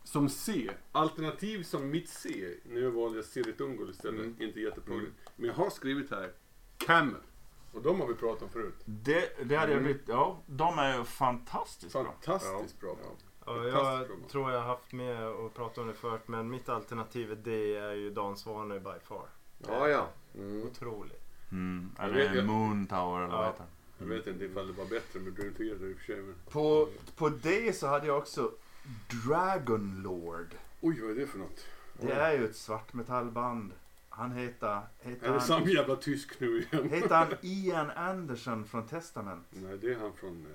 Som C, alternativ som mitt C. Nu valde jag Siritungol istället, Mm. inte jätteproggigt. Men jag har skrivit här Camel. Och de har vi pratat om förut. Det, det hade jag blivit, ja, de är ju fantastiskt bra. Fantastiskt bra. Ja, jag tror jag har haft med och pratat om det förut men mitt alternativ är D är ju Dan Svanö by far. Ja ja. Mm. Otroligt. Mm, eller vet, jag- Moon Tower eller vad Ja. heter Jag vet inte ifall det var bättre med Dream Theater i och för sig. Men... På, på det så hade jag också Dragon Lord. Oj, vad är det för något? Det är ju ett svartmetallband. Han heter, heter, Är det han, samma jävla tysk nu igen? heter han (laughs) Ian Anderson från Testament? Nej, det är han från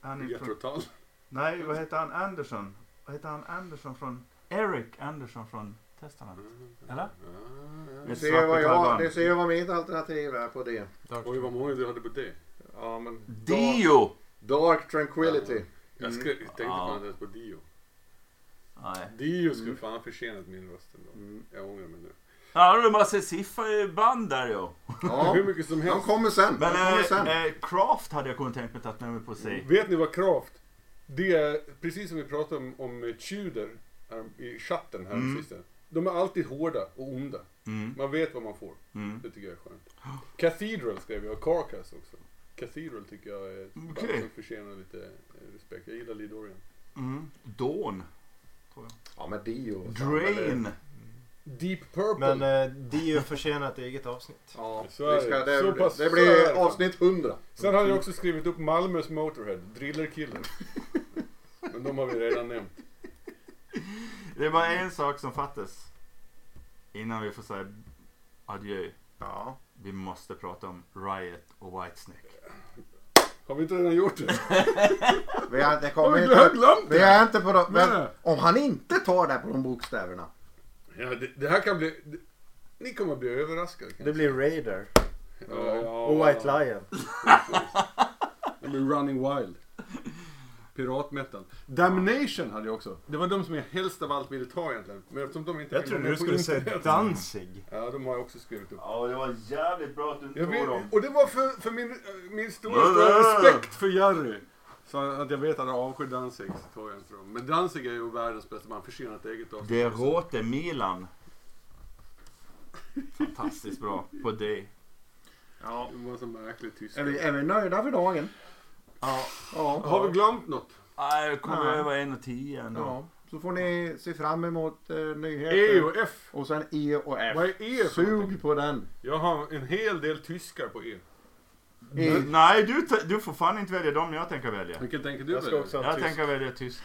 Han uh, är från, nej, vad heter han? Anderson? Vad heter han? Anderson från... Eric Anderson från Testament. Eller? Ah, Ni ja. Ett ser vad, jag, ni ser vad mitt alternativ är på det. Oj, vad många du hade på det. Ja men... Dio! Dark Tranquility. Jag Mm. skrev, tänkte Ja. fan inte på Dio. Nej. Dio skulle Mm. fan försenat min röst ändå. Mm. Jag ångrar mig nu. Ja, det är en massa sifferband där ju. Ja, (laughs) Hur mycket som de helst. kommer sen. Men de kommer äh, sen. äh, Craft hade jag kunnat tänka mig att ta med mig på se. Vet ni vad Kraft? Det är precis som vi pratade om, om Tudor här i chatten här Mm. De är alltid hårda och onda. Mm. Man vet vad man får. Mm. Det tycker jag är skönt. Cathedral skrev jag och Carcass också. Cathedral tycker jag är ett band Okej. som förtjänar lite eh, respekt. Jag gillar Lidorian. Mm. Dawn. Ja men Dio. Drain. Deep Purple. Men eh, Dio förtjänar ett eget avsnitt. Ja, Så är vi ska, det. Så pass- det så är blir avsnitt 100. Sen hade jag också skrivit upp Malmös Motorhead, Drillerkillen. (laughs) Men de har vi redan nämnt. Det är bara en sak som fattas. Innan vi får säga adjö. Ja. Vi måste prata om Riot och Whitesnake. Har vi inte redan gjort det? (laughs) Vi har inte Har kommit... vi glömt glömt Vi det? är inte på de, men om han inte tar det på de bokstäverna. Ja, det, det här kan bli... Det, ni kommer att bli överraskade. Det blir Raider. ja, ja, Och White Lion. (laughs) Det blir Running Wild. Piratmetal. Damnation hade jag också. Det var de som jag helst av allt ville ta egentligen. Men eftersom de inte Jag trodde du skulle säga Danzig. Ja, de har jag också skrivit upp. Ja, det var jävligt bra att du inte tog dem. och det var för, för min, min stora, stora respekt för Jerry. Så att jag vet att han avskyr Danzig så tog jag inte dem. Men Danzig är ju världens bästa man förtjänar ett eget avsnitt. Det råte Milan. Fantastiskt bra på det. Ja. Det var så märkligt tyst. Är vi, är vi nöjda för dagen? Ja. Ja. Har vi glömt något? Nej, jag kommer över en och tio ändå. ja. Så får ni se fram emot uh, nyheter. E och F. Och sen E och F. Vad är E för någonting? Sug på den. Jag har en hel del tyskar på E. E. Nej, du, du får fan inte välja dem jag tänker välja. Vilken tänker du Jag ska välja? också ha Jag tysk. tänker välja tysk.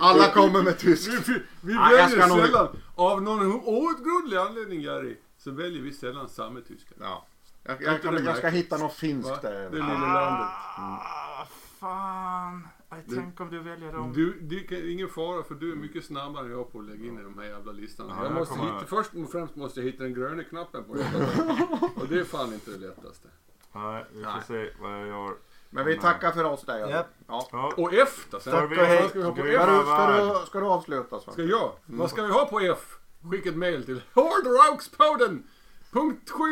Alla kommer med tysk. Vi, vi, vi Nej, jag väljer ska nog- sällan, av någon outgrundlig anledning Jerry, så väljer vi sällan samma tyska. Ja. Jag, jag, jag, det jag ska hitta något finskt Det där. lilla landet. Ah, fan. Jag Du- tänk om du väljer dem. Du, det är ingen fara för du är mycket snabbare än jag på att lägga in i de här jävla listorna. Ja, jag måste hitta, först och främst måste jag hitta den gröna knappen på det. (laughs) Och det är fan inte det lättaste. Nej, vi får Nej. se vad jag gör. Men vi tackar för oss där. Japp. Ja. Ja. Och F då? Sen, Tack och hej. ska vi ha på Gud, F? Ska, du, ska, du, avsluta Svante? Ska jag? Vad ska vi ha på F? Skicka ett mail till hårdrockspodden punkt 7